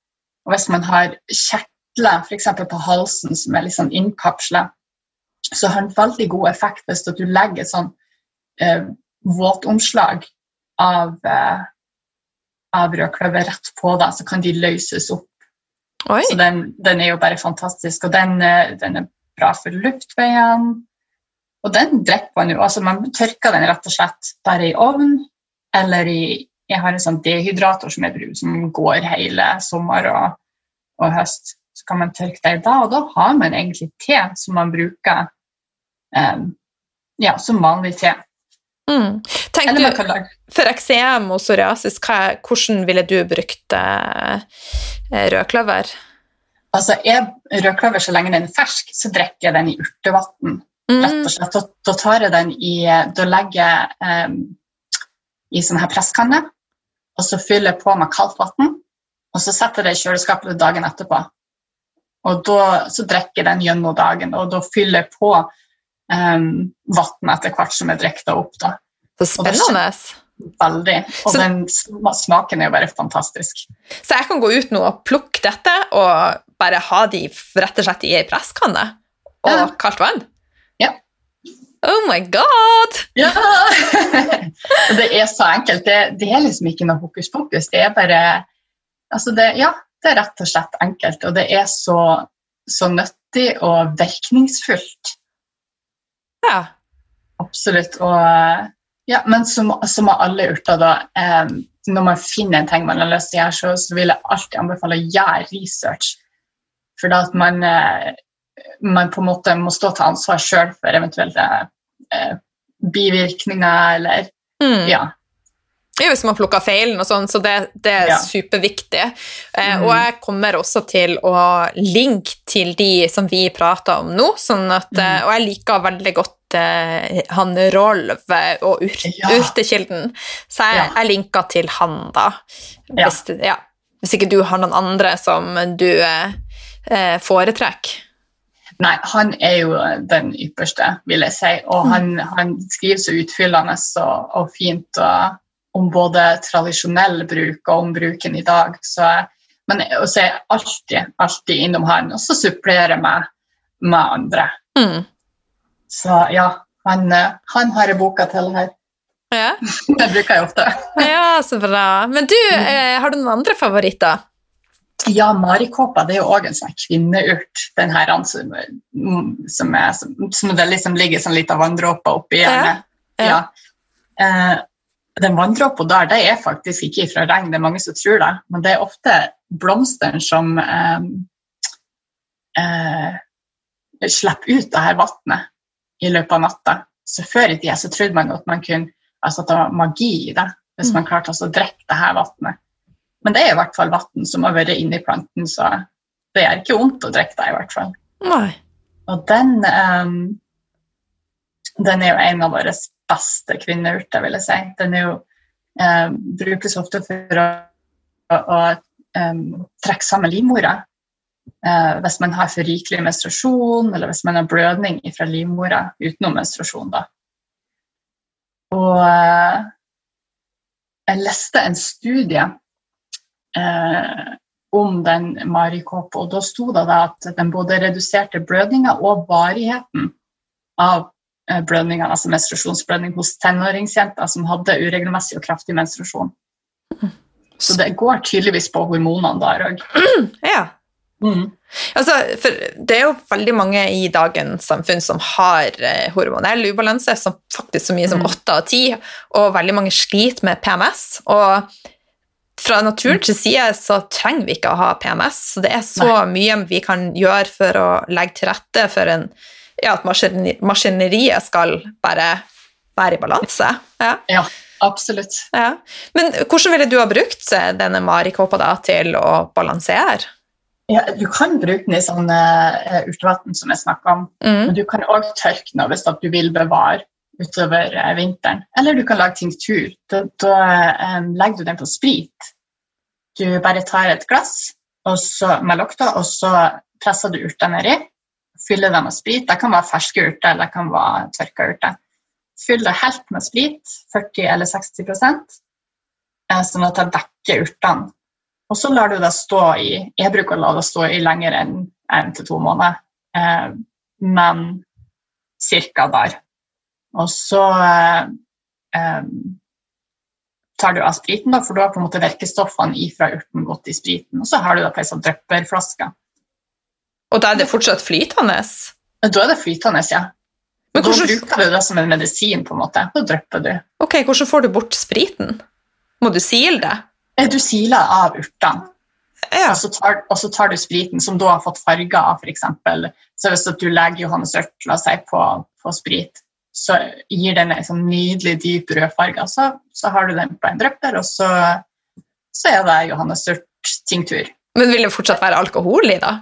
og hvis man har kjertler, f.eks. på halsen, som er litt sånn innkapsla, så har den veldig god effekt hvis du legger sånn eh, våtomslag av, eh, av rødkløver rett på deg, så kan de løses opp. Oi. Så den, den er jo bare fantastisk, og den, eh, den er bra for luftveiene. Og den drikker man jo, altså man tørker den rett og slett bare i ovn, eller i Jeg har en sånn dehydrator som, jeg bruker, som går hele sommer og, og høst. Så kan man tørke det i da, og da har man egentlig te som man bruker um, ja, som vanlig te. Mm. Tenk Eller du, for eksem og psoriasis, hva, hvordan ville du brukt eh, rødkløver? Altså, jeg rødkløver så lenge den er fersk, så drikker jeg den i urtevann. Rett Mm. og slett. Da, da tar jeg den i Da legger jeg eh, i sånn her presskanne, og så fyller jeg på med kaldt vann. Og så setter jeg det i kjøleskapet dagen etterpå. Og da, så drikker jeg den gjennom dagen, og da fyller jeg på um, vann etter hvert som er drikker opp. da. Så spennende. Veldig. Og Så- den smaken er jo bare fantastisk. Så jeg kan gå ut nå og plukke dette og bare ha de rett og slett i ei presskanne og Ja. kaldt vann? Ja. Oh my god! Ja! Det er så enkelt. Det, det er liksom ikke noe hokus pokus. Det er bare altså det, Ja, det er rett og slett enkelt. Og det er så, så nyttig og virkningsfullt. Ja. Absolutt. Og, ja, men som, som med alle urter, da eh, når man finner en ting man har lyst til å gjøre, så, så vil jeg alltid anbefale å gjøre research. For da at man, eh, man på en måte må stå til ansvar sjøl for eventuelle eh, bivirkninger eller Mm. Ja. Jo hvis man plukker feilen og sånn, så det, det er Ja. superviktig. Eh, Mm. Og jeg kommer også til å linke til de som vi prater om nå, sånn at, eh, Mm. og jeg liker veldig godt eh, han Rolv eh, og ur, Ja. Urtekilden, så jeg, Ja. jeg linker til han da. Hvis, ja. hvis ikke du har noen andre som du eh, eh, foretrekker. Nei, han er jo den ypperste, vil jeg si. Og han, han skriver så utfyllende og, og fint og, om både tradisjonell bruk og om bruken i dag. Så, men jeg så er jeg alltid, alltid innom han, og så supplerer jeg meg med andre. Mm. Så ja, han, eh, han har jeg boka til her. Ja. Det bruker jeg ofte. ja, så bra. Men du, eh, har du noen andre favoritter? Ja, marikåpa det er jo òg en sånn kvinneurt. Den her som, som, er, som, som det liksom ligger sånn liten vanndråpe oppi hjernen. Ja, Ja. Eh, den vanndråpa der det er faktisk ikke fra regn, det er mange som tror det. Men det er ofte blomstene som eh, eh, slipper ut det her vannet i løpet av natta. Så Før i tida så trodde man at man kunne, altså at det var magi i det, hvis Mm. man klarte altså å drikke det her vannet. Men det er i hvert fall vann som har vært inni planten, så det gjør ikke vondt å drikke det. i hvert fall. Nei. Og den, um, den er jo en av våre beste kvinneurter, vil jeg si. Den jo, eh, brukes ofte for å, å, ehm, trekke sammen livmora. Eh, hvis man har for rikelig menstruasjon, eller hvis man har blødning fra livmora utenom menstruasjon. Da. Og eh, jeg leste en studie eh, om den marikåpa, og da sto det at den både reduserte blødninga og varigheten av eh, blødninger, altså menstruasjonsblødning hos tenåringsjenter som hadde uregelmessig og kraftig menstruasjon. Så det går tydeligvis på hormonene der òg. Ja. Mm. Altså, det er jo veldig mange i dagens samfunn som har eh, hormonell ubalanse, som faktisk så mye som Mm. åtte av ti, og veldig mange sliter med PMS. Og fra naturens side så trenger vi ikke å ha PMS, så det er så mye vi kan gjøre for å legge til rette for en, ja, at maskineriet skal bare være i balanse. Ja. Ja, absolutt. Ja. Men hvordan ville du ha brukt eh, denne marikåpa til å balansere? Ja, du kan bruke den i sånn uh, urtevann som jeg snakka om. Mm. Men du kan òg tørke den hvis du vil bevare utover uh, vinteren. Eller du kan lage tinktur. Da, da eh, legger du den på sprit. Du bare tar et glass og så, med lukta, og så presser du urter nedi. Fyller det med sprit. Det kan være ferske urter eller det kan være tørka urter. Fyll det helt med sprit, 40 eller 60% eh, sånn at det dekker urtene. Og så lar du det stå i Jeg bruker å la det stå i lenger enn én til to måneder, eh, men cirka der. Og så eh, tar du av spriten, da, for da har på en måte virkestoffene ifra urten gått i spriten. Og så har du da på ei sånn drypperflaske. Og da er det fortsatt flytende? Da er det flytende, ja. Men da hvordan- bruker du det som en medisin, på en måte. Da drypper du. Ok, hvordan får du bort spriten? Må du sile det? Eh, Du siler av urtene. Ja. Og så, tar, og så tar du spriten som da har fått farger av f.eks. Så hvis du legger Johannes Ørt la oss si, på, på sprit, så gir den en sånn nydelig dyp rød farge. Så, så har du den på en drypper, og så, så er det Johannes johannesørt-tinktur. Men vil det fortsatt være alkohol i, da?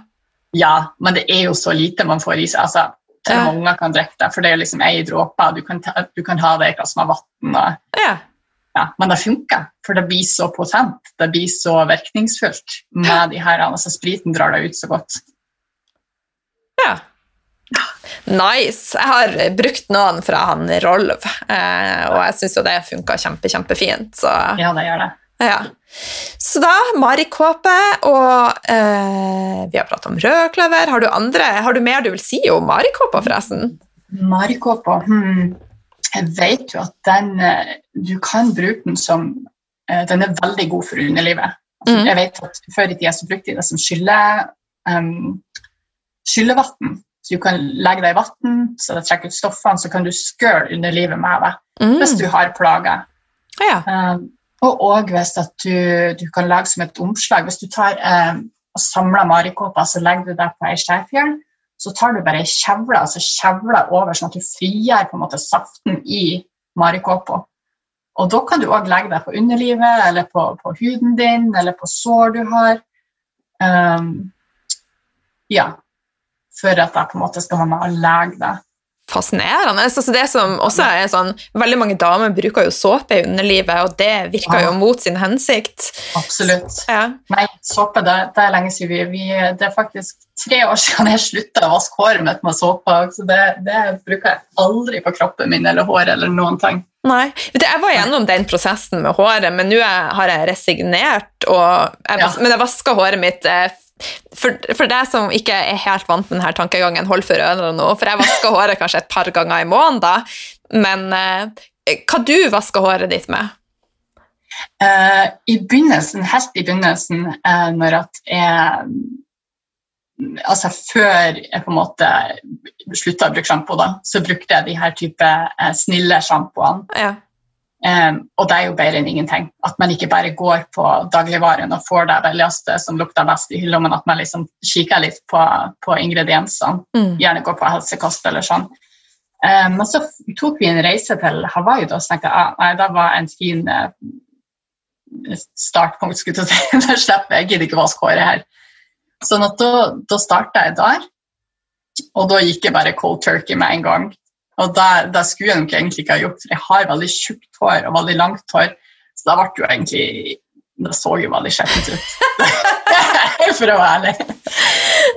Ja, men det er jo så lite man får i seg. altså til Ja. mange kan drikke det, for det er jo liksom ei dråpe. Du, kan ta- du kan ha det i et glass med vann. og Ja. ja, men det funker, for det blir så potent, det blir så virkningsfullt med de her, altså spriten drar det ut så godt. ja. Nice. Jeg har brukt noen fra han Rolv, eh, og jeg syns jo det funka kjempe, kjempefint. Så Ja, det gjør det. Ja. Så da, marikåpe, og eh, vi har pratet om rødkløver. Har du andre, har du mer du vil si om marikåpa, forresten? Marikåpa, hmm. jeg vet jo at den eh, Du kan bruke den som eh, Den er veldig god for underlivet. Altså, Mhm. Jeg vet at Før i tida så brukte de det som skylle, um, skyllevann. Så du kan legge det i vann, så det trekker ut stoffene, så kan du skøle underlivet med det Mm. hvis du har plager. Ja. Um, Og òg hvis du, du kan lage som et omslag. Hvis du tar eh, og samler marikåper, så legger du det på ei skjærfjell. Så tar du bare ei kjevle altså kjevle over, sånn at du frigjør på en måte saften i marikåpa. Og da kan du òg legge det på underlivet, eller på, på, huden din, eller på sår du har. Um, ja. For at det på en måte skal man lege det fascinerende. Altså det som også er sånn, Veldig mange damer bruker jo såpe i underlivet, og det virker jo mot sin hensikt. Absolutt. Ja. Nei, såpe det, det, er lenge siden vi, vi, Det er faktisk tre år siden jeg slutta å vaske håret mitt med såpe. Så det, det, bruker jeg aldri på kroppen min eller håret eller noen ting. Nei, Jeg var gjennom den prosessen med håret, men nå har jeg resignert. Jeg, ja. Men jeg vasker håret mitt eh, for, for deg som ikke er helt vant med denne tankegangen, hold for ørene nå, for jeg vasker håret kanskje et par ganger i måneden, da. Men eh, hva du vasker håret ditt med? Uh, I begynnelsen, helt i begynnelsen, uh, når at jeg Altså før jeg på en måte slutta å bruke sjampo, så brukte jeg de her type uh, snille sjampoene. Ja. Um, og det er jo bedre enn ingenting. At man ikke bare går på dagligvaren og får det billigste som lukter best i hylla, men at man liksom kikker litt på, på ingrediensene. Mm. Gjerne går på helsekost eller sånn. Men så tok vi en reise til Hawaii og så tenkte jeg ah, det var en fin uh, startpunkt. skulle jeg si. Da slipper jeg, gidder ikke vaske håret her. Sånn at da, da starta jeg der. Og da gikk jeg bare cold turkey med en gang. Og det, det skulle jeg nok egentlig ikke ha gjort, for jeg har veldig tjukt hår og veldig langt hår. Så da ble jo egentlig Det så jo veldig skjettent ut, for å være ærlig.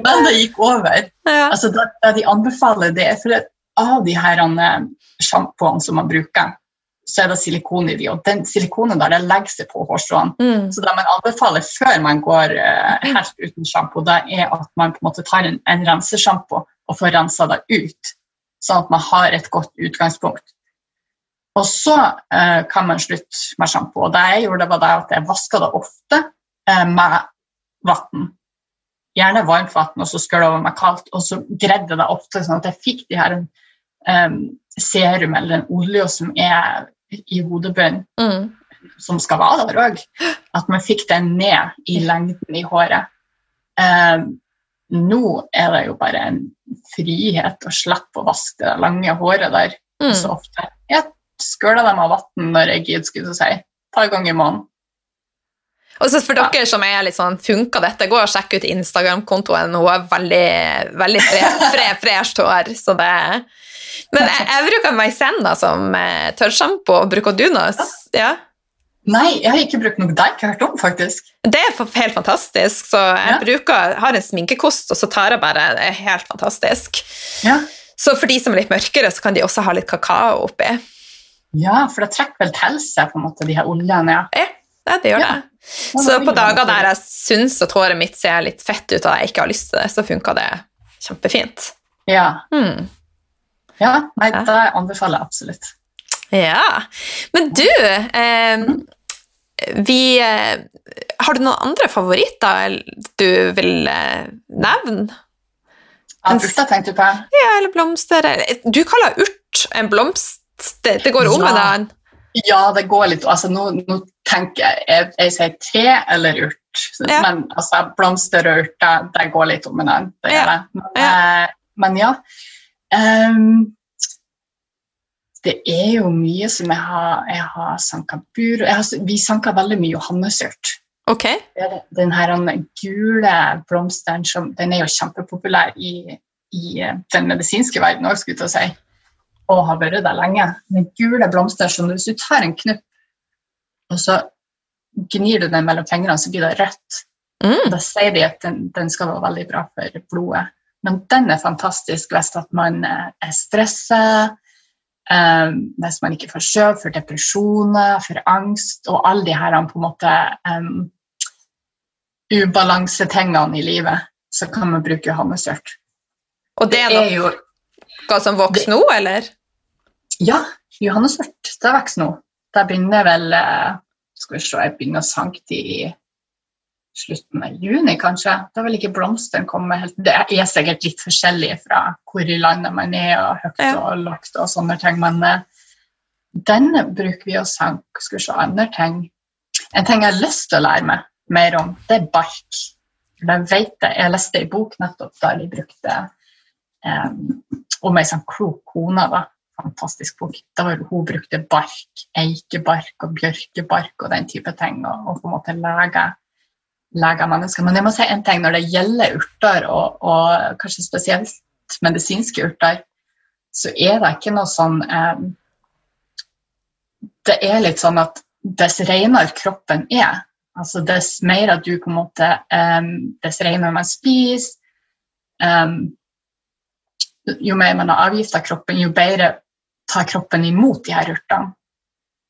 Men det gikk over. Ja. Altså, det, det, de anbefaler, det er for at av de her eh, sjampoene som man bruker, så er det silikon i de, og den silikonen der det legger seg på hårstråene. Mm. Så det man anbefaler før man går uh, helt uten sjampo, det er at man på en måte tar en, en rensesjampo og får rensa det ut sånn at man har et godt utgangspunkt. Og så eh, kan man slutte med sjampo. Og det jeg gjorde, var det at jeg vaska det ofte eh, med vann. Gjerne varmt vann, og så skulle over være kaldt. Og så greide det ofte sånn at jeg fikk de her um, serum eller den olja som er i hodebunnen, mm. som skal være der òg. At man fikk den ned i lengden i håret. Um, nå er det jo bare en frihet å slippe å vaske det lange håret der mm. så ofte. Jeg skøler dem av vann når jeg gidder, skulle jeg si. Et par ganger i måneden. Og så For dere som er litt sånn Funka dette? Gå og sjekk ut Instagram-kontoen. Hun har veldig, veldig fre, fre, fresht hår. Så det Men jeg, jeg bruker Maizena som eh, tørrsjampo. Bruker du noe? Ja? Nei, jeg har ikke brukt noe deig. jeg har hørt om, faktisk. Det er helt fantastisk. Så jeg ja. bruker, har en sminkekost, og så tar jeg bare Det er helt fantastisk. Ja. Så for de som er litt mørkere, så kan de også ha litt kakao oppi. Ja, for det trekker vel til seg på en måte de her oljene? Ja, ja det gjør det. Så på dager der jeg syns at håret mitt ser litt fett ut og jeg ikke har lyst til det, så funker det kjempefint. Ja. Mm. Ja, nei, det anbefaler jeg absolutt. Ja. Men du, eh, vi eh, Har du noen andre favoritter du vil eh, nevne? Urter, tenkte du på? Ja, eller blomster. Du kaller urt en blomst. Det, det går om med ja. den? Ja, det går litt Altså, nå, nå tenker jeg Jeg, jeg sier tre eller urt. Ja. Men altså, blomster og urter, det går litt om med den. Det. Men ja. Eh, men ja. Um, det er jo mye som jeg har, jeg har sanka bur har, Vi sanka veldig mye johannesurt. Okay. Den her gule blomsteren som, den er jo kjempepopulær i, i eh, den medisinske verden òg, skulle jeg si. Og har vært der lenge. Den gule blomsteren som hvis du tar en knupp og så gnir du den mellom fingrene, så blir det rødt. Mm. Da sier de at den, den, skal være veldig bra for blodet. Men den er fantastisk hvis man eh, er stressa Um, hvis man ikke får skjøv, for depresjoner, for angst og alle de her på en måte um, ubalansetingene i livet, så kan man bruke johannesurt. Og det er, det er jo noe som vokser nå, eller? Ja, johannesurt det vokser nå. Det begynner vel eh, Skal vi se, jeg begynner å sanke i slutten av juni, kanskje. Da vil ikke blomstene komme helt Det er sikkert litt forskjellig fra hvor i landet man er, og høyt ja. og lavt og sånne ting, men uh, den bruker vi å sanke skal vi se, andre ting. En ting jeg har lyst til å lære meg mer om, det er bark. Det vet jeg. Jeg leste en bok nettopp der de brukte um, om ei sånn klok kone. da, Fantastisk bok. Der hun brukte bark, eikebark og bjørkebark og den type ting, og, og på en måte lege, lege mennesker. Men jeg må si en ting når det gjelder urter, og, og kanskje spesielt medisinske urter, så er det ikke noe sånn eh, Det er litt sånn at dess renere kroppen er, altså dess mer at du på en måte eh, Dess renere man spiser, eh, jo mer man har avgifta kroppen, jo bedre tar kroppen imot de her urtene.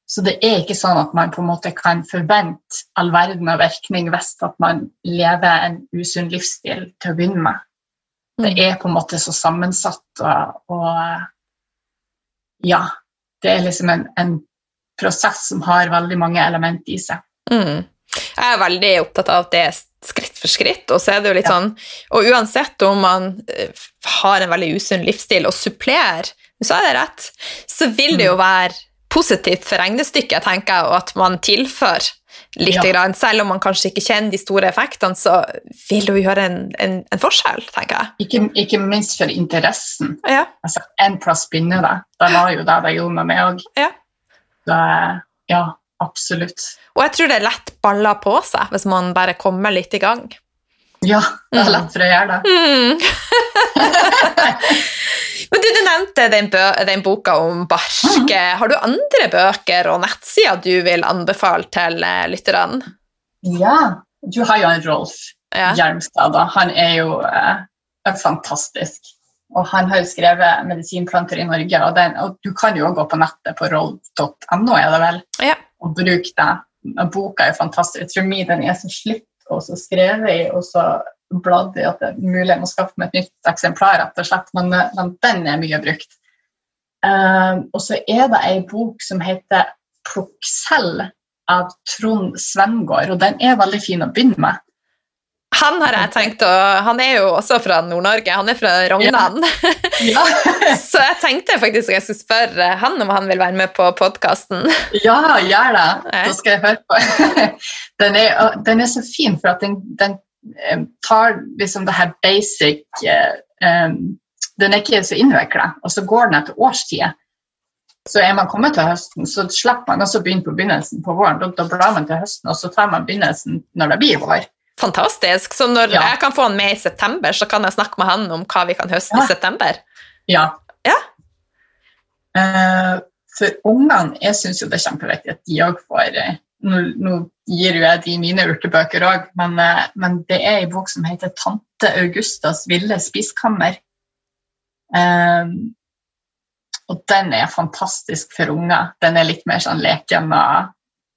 Så det er ikke sånn at man på en måte kan forvente all verden av virkning hvis at man lever en usunn livsstil til å begynne med. Det Mm. er på en måte så sammensatt og, og Ja. Det er liksom en, en prosess som har veldig mange element i seg. Mm. Jeg er veldig opptatt av at det er skritt for skritt, og så er det jo litt Ja. sånn Og uansett om man eh, har en veldig usunn livsstil og supplerer, så er det rett, så vil det jo være positivt for regnestykket, tenker jeg, og at man tilfører litt, Ja. grann. selv om man kanskje ikke kjenner de store effektene, så vil det jo gjøre en, en, en forskjell, tenker jeg. Ikke, ikke minst for interessen. Ja. Altså, En plass begynner det. Det var jo det det gjorde med meg òg. Ja. Ja, absolutt. Og jeg tror det er lett baller på seg hvis man bare kommer litt i gang. Ja, det er Mm. lett for å gjøre det. Mm. Men du, du nevnte den, den boka om bark. Har du andre bøker og nettsider du vil anbefale til eh, lytterne? Ja, du har jo en Rolf Ja. Hjelmstad. da. Han er jo eh, fantastisk. Og han har jo skrevet 'Medisinplanter i Norge', og, den, og du kan jo gå på nettet på rolf.no, er det vel, Ja. og bruke det. Boka er jo fantastisk. Jeg tror min den er så slitt og så skrevet i, og så bladd i at det er mulig må skaffe meg et nytt eksemplar, rett og slett. Men, men den er mye brukt. Eh, og så er det ei bok som heter 'Plukksell' av Trond Svengård, og den er veldig fin å begynne med. Han har jeg tenkt å Han er jo også fra Nord-Norge, han er fra Rognan. Ja, Så jeg tenkte faktisk at jeg skulle spørre han om han vil være med på podkasten. ja gjør det. Da skal jeg høre på. Den er, den er så fin, for at den, den eh, tar liksom det her basic um, Den er ikke så innvikla, og så går den etter årstid. Så er man kommet til høsten, så slipper man også å begynne på begynnelsen på våren. Da, da blar man til høsten, og så tar man begynnelsen når det blir vår. Fantastisk. Så når Ja. jeg kan få han med i september, så kan jeg snakke med han om hva vi kan høste Ja. i september. Ja. Ja. Uh, for ungene, jeg syns jo det er kjempeviktig at de òg får uh, nå, nå gir jo jeg de mine urtebøker òg, men, uh, men det er en bok som heter 'Tante Augustas ville spiskammer'. Og den er fantastisk for unger. Den er litt mer sånn leken og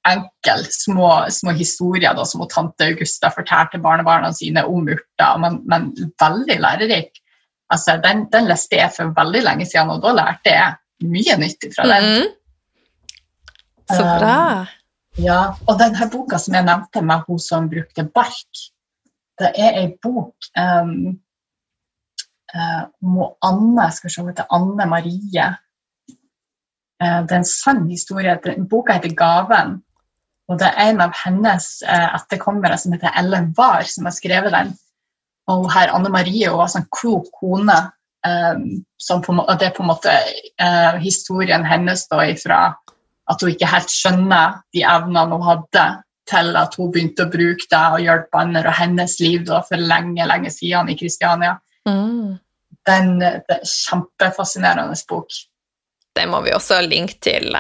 enkel. Små, små historier da, som tante Augusta fortalte barnebarna sine om urter, men, men veldig lærerik. Altså, den, den leste jeg for veldig lenge siden, og da lærte jeg mye nyttig fra den. Mm. Så Um, bra. Ja, og denne boka som jeg nevnte med hun som brukte bark, det er ei bok um, eh, om Anne skal se, hun Anne Marie. Uh, det er en sann historie. Boka heter 'Gaven'. Og det er en av hennes eh, etterkommere som heter Ellen Wahr, som har skrevet den. Og her Anne Marie hun var en sånn klok kone. Um, som på, det er på en måte uh, historien hennes da ifra at hun ikke helt skjønner de evnene hun hadde, til at hun begynte å bruke det og hjelpe andre, og hennes liv da for lenge lenge siden i Kristiania. Mm. Den, det er en kjempefascinerende bok. Det må vi også linke til,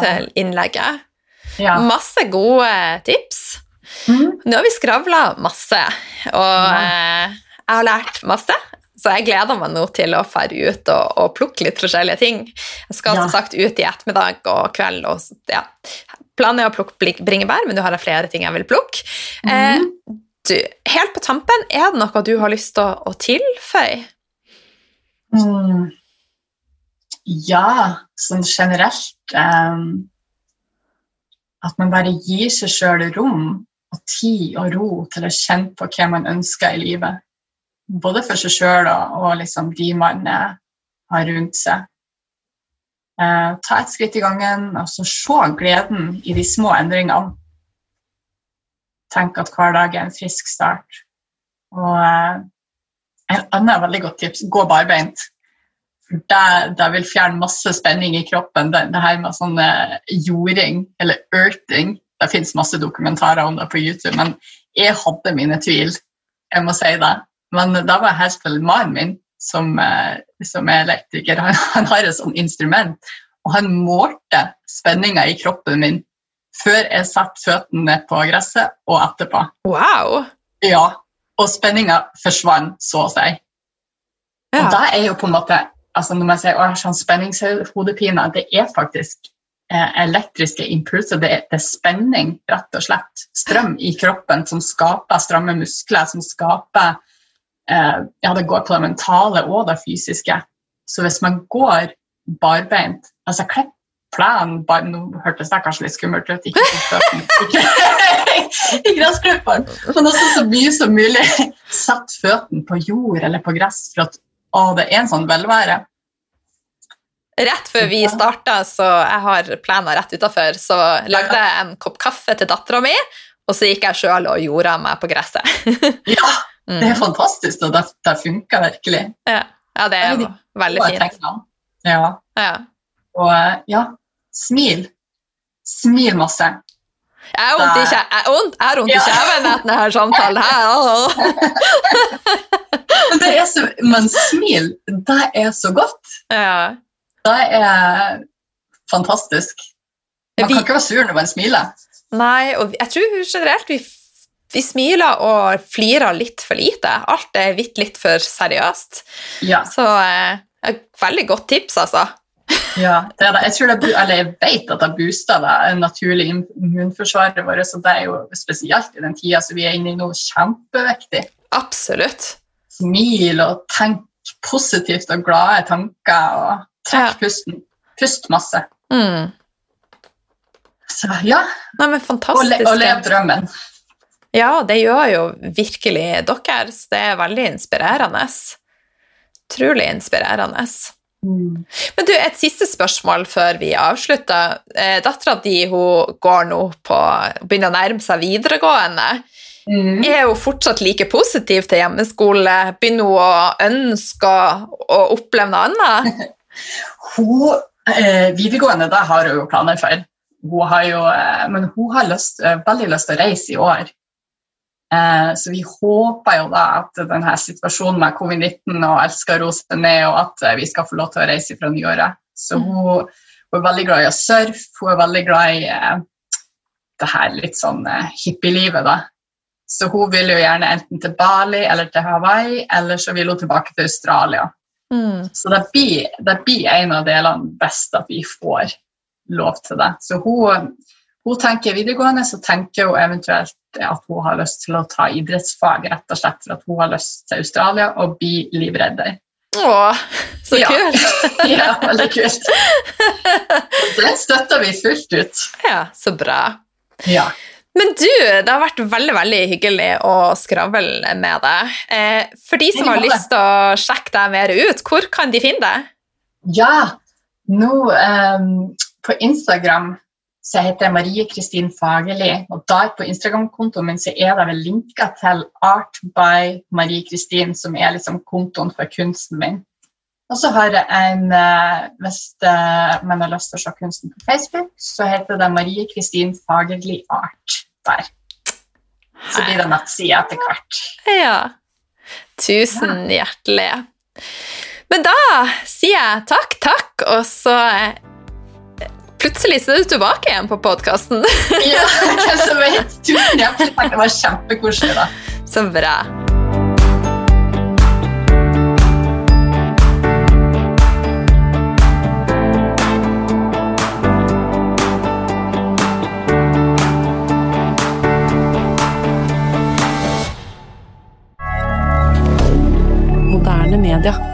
til innlegget. Ja. Masse gode tips. Mm. Nå har vi skravla masse, og ja. jeg har lært masse. Så jeg gleder meg nå til å fære ut og, og plukke litt forskjellige ting. Jeg skal Ja. som sagt ut i ettermiddag og kveld. og ja. Planen er å plukke bringebær, men nå har jeg flere ting jeg vil plukke. Eh, du, helt på tampen, er det noe du har lyst til å, å tilføye? Mm. Ja, sånn generelt um, At man bare gir seg sjøl rom og tid og ro til å kjenne på hva man ønsker i livet. Både for seg sjøl og, liksom de man eh, har rundt seg. Eh, ta et skritt i gangen og så se gleden i de små endringene. Tenk at hver dag er en frisk start. Og eh, et annet veldig godt tips gå barbeint. For det, det vil fjerne masse spenning i kroppen. Det, det her med sånn jording, eller earthing Det fins masse dokumentarer om det på YouTube, men jeg hadde mine tvil. Jeg må si det. Men da var til mannen min, som, eh, som er elektriker, han, han har et sånt instrument, og han målte spenninga i kroppen min før jeg satte føttene ned på gresset, og etterpå. Wow! Ja, og spenninga forsvant, så å si. Ja. Og det er jo på en måte altså Når man sier å, jeg har sånn spenningshodepine, det er faktisk eh, elektriske impulser. Det er, det er spenning, rett og slett. Strøm i kroppen som skaper stramme muskler, som skaper eh, Ja, det går på det mentale og det fysiske. Så hvis man går barbeint Altså, klipp plenen bar, Nå hørtes det kanskje litt skummelt ut, ikke i gressklipperen, men også så mye som mulig sett føttene på jord eller på gress for at er en sånn velvære. Rett før vi starta, så jeg har planer rett utafor, så lagde jeg en kopp kaffe til dattera mi, og så gikk jeg sjøl og jorda meg på gresset. Ja, det er Mm. fantastisk, og det, det funker virkelig. Ja. ja, det er jo veldig fint. Ja, Ja. og ja, smil. Smil masse. Jeg har vondt i kje- jeg har vondt- jeg har vondt i Ja. kjeven etter denne samtalen her. Men, det er så, men smil, det er så godt. Ja. Det er fantastisk. Man Vi- kan ikke være sur når man smiler. Nei, og jeg tror generelt vi, vi smiler og flirer litt for lite. Alt er litt, litt for seriøst. Ja, Så eh, veldig godt tips, altså. Ja det det. Jeg, det, jeg vet at det booster det naturlige immunforsvaret vårt, så det er jo spesielt i den tida som vi er inne i nå, kjempeviktig. Absolutt. Smil og tenk positivt og glade tanker, og trekk Ja. pusten. Pust masse. Mm. Så ja, Nei, men og, le, og lev drømmen. Ja, det gjør jo virkelig dere, så det er veldig inspirerende. Utrolig inspirerende. Men du, et siste spørsmål før vi avslutter. Eh, Dattera di går nå på begynner å nærme seg videregående. Mm. Er hun fortsatt like positiv til hjemmeskole? Begynner hun å ønske å, oppleve noe annet? Hun, eh, videregående, det har hun jo planer for. Hun har jo, eh, men hun har lyst, eh, veldig lyst til å reise i år. Eh, så vi håper jo da at denne situasjonen med covid-19 og alt skal roe seg ned, og at eh, vi skal få lov til å reise fra nyåret. Så hun, hun er veldig glad i å surfe, hun er veldig glad i eh, det her litt sånn hippielivet, da. Så hun vil jo gjerne enten til Bali eller til Hawaii, eller så vil hun tilbake til Australia. Mm. Så det blir, det blir en av delene best at vi får lov til det. Så hun, hun tenker videregående, så tenker hun eventuelt at hun har lyst til å ta idrettsfag, rett og slett for at hun har lyst til Australia og bli livredder. Å, så Ja. kult! Ja, veldig kult. Det støtter vi fullt ut. Ja, så bra. Ja. Men du, det har vært veldig veldig hyggelig å skravle med deg. Eh, for de som har lyst til å sjekke deg mer ut, hvor kan de finne deg? Ja, nå um, på Instagram så heter jeg Marie Kristin Fagerli, og der på Instagram-kontoen min så er det vel linker til Art by Marie Kristin, som er liksom kontoen for kunsten min. Og så har jeg en, eh, hvis eh, man har lyst til å se kunsten på Facebook, så heter det Marie Kristin Fagerli Art der. Så blir det nettside etter hvert. Ja. Tusen hjertelig. Men da sier jeg takk, takk, og så plutselig så er du tilbake igjen på podkasten. ja, hvem vet. Tusen. Det var kjempekoselig. da. Så bra. D'accord.